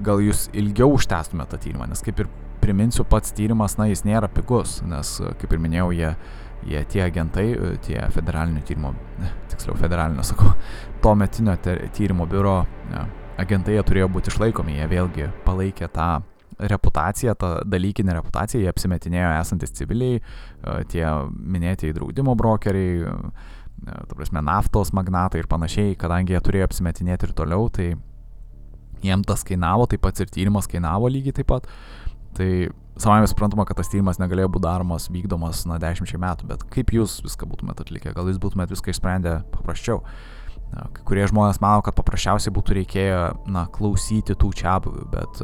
gal jūs ilgiau užtęstumėt tą tyrimą, nes kaip ir priminsiu, pats tyrimas, na, jis nėra pigus, nes, kaip ir minėjau, jie jie tie agentai, e, tie federalinio tyrimo, tiksliau federalinio, sakau, to metinio tyrimo biuro ja, agentai turėjo būti išlaikomi, jie vėlgi palaikė tą reputaciją, tą dalykinę reputaciją, jie apsimetinėjo esantis civiliai, e, tie minėtieji draudimo brokeriai, e, ta prasme, naftos magnatai ir panašiai, kadangi jie turėjo apsimetinėti ir toliau, tai jiem tas kainavo, taip pat ir tyrimas kainavo lygiai taip pat. Tai savame suprantama, kad tas tyrimas negalėjo būti daromas, vykdomas, na, dešimčiai metų, bet kaip jūs viską būtumėte atlikę, gal jūs būtumėte viską išsprendę paprasčiau. Kai kurie žmonės mano, kad paprasčiausiai būtų reikėję, na, klausyti tų čiabuvių, bet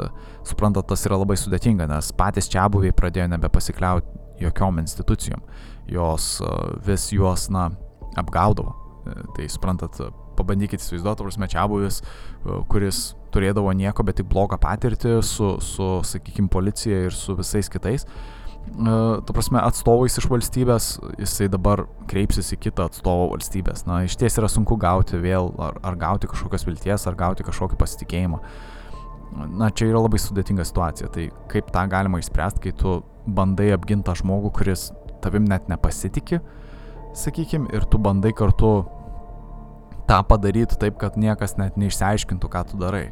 suprantat, tas yra labai sudėtinga, nes patys čiabuviai pradėjo nebepasikliauti jokiom institucijom, jos vis juos, na, apgaudavo. Tai suprantat, pabandykite įsivaizduoti, prasme, čiabuvis, kuris turėdavo nieko, bet tik blogą patirtį su, su sakykime, policija ir su visais kitais. tu prasme, atstovais iš valstybės, jisai dabar kreipsis į kitą atstovą valstybės. Na, iš ties yra sunku gauti vėl, ar, ar gauti kažkokios vilties, ar gauti kažkokį pasitikėjimą. Na, čia yra labai sudėtinga situacija. Tai kaip tą galima išspręsti, kai tu bandai apginti tą žmogų, kuris tavim net nepasitikė, sakykim, ir tu bandai kartu tą padaryti taip, kad niekas net neišsiaiškintų, ką tu darai.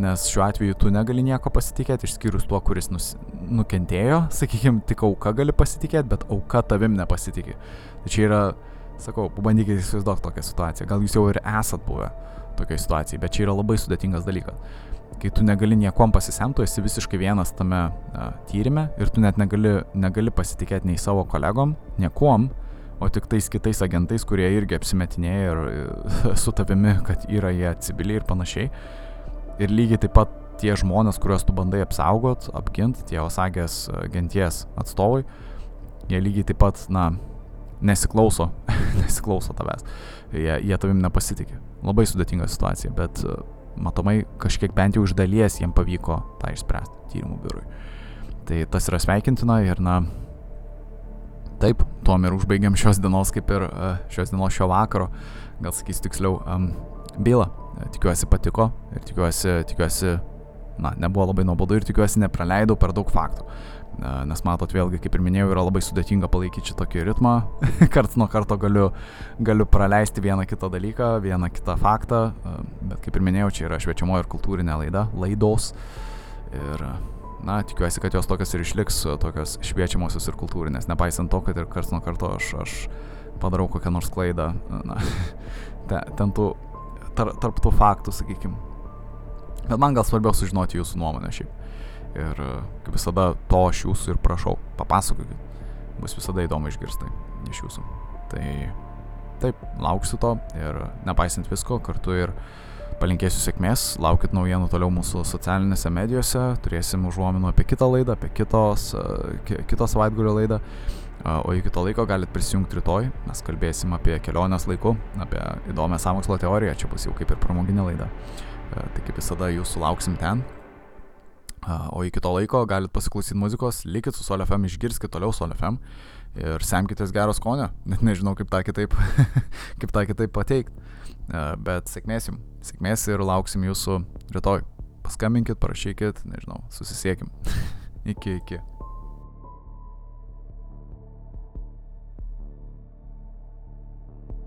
Nes šiuo atveju tu negali nieko pasitikėti, išskyrus tuo, kuris nus, nukentėjo, sakykime, tik auka gali pasitikėti, bet auka tavim nepasitikė. Tai čia yra, sakau, pabandykite įsivaizduoti tokią situaciją. Gal jūs jau ir esat buvę tokioje situacijoje, bet čia yra labai sudėtingas dalykas. Kai tu negali niekom pasisemti, tu esi visiškai vienas tame uh, tyrimė ir tu net negali, negali pasitikėti nei savo kolegom, niekuom, o tik tais kitais agentais, kurie irgi apsimetinėja ir su tavimi, kad yra jie civiliai ir panašiai. Ir lygiai taip pat tie žmonės, kuriuos tu bandai apsaugot, apginti, tie Osagės e, genties atstovai, jie lygiai taip pat, na, nesiklauso, nesiklauso tavęs. Jie, jie tavim nepasitikė. Labai sudėtinga situacija, bet e, matomai kažkiek bent jau iš dalies jiem pavyko tą išspręsti tyrimų biurui. Tai tas yra sveikintina ir, na, Taip, tuom ir užbaigiam šios dienos, kaip ir e, šios dienos šio vakaro, gal sakysiu tiksliau, um, bylą. E, tikiuosi patiko ir tikiuosi, tikiuosi, na, nebuvo labai nuobodu ir tikiuosi nepraleidau per daug faktų. E, nes matot, vėlgi, kaip ir minėjau, yra labai sudėtinga palaikyti šitokį ritmą. Karts nuo karto galiu, galiu praleisti vieną kitą dalyką, vieną kitą faktą. Bet kaip ir minėjau, čia yra šviečiamo ir kultūrinė laida, laidos. Ir na, tikiuosi, kad jos tokios ir išliks, tokios šviečiamosios ir kultūrinės, nepaisant to, kad ir karts nuo karto aš, aš padarau kokią nors klaidą, na, ten tų, tar, tarp tų faktų, sakykim. Bet man gal svarbiau sužinoti jūsų nuomonę šiaip. Ir kaip visada, to aš jūsų ir prašau, papasakokit. Bus visada įdomu išgirsti iš jūsų. Tai taip, lauksiu to ir nepaisant visko, kartu ir uh, palinkėsiu sėkmės, laukit naujienų toliau mūsų socialinėse medijose, turėsim užuominų apie kitą laidą, apie kitos, e, kitos savaitgalio laidą, o iki to laiko galit prisijungti rytoj, mes kalbėsim apie kelionės laiku, apie įdomią samokslo teoriją, čia bus jau kaip ir pramoginė laida. E, tai kaip visada jūsų lauksim ten. O iki to laiko galit pasiklausyti muzikos, likit su Sol FM, išgirskit toliau Sol FM ir semkitės gero skonio, net nežinau kaip tą kitaip, kaip tą kitaip pateikti. Bet sėkmės jums, sėkmės ir lauksim jūsų rytoj. Paskambinkit, parašykit, nežinau, susisiekim. iki, iki.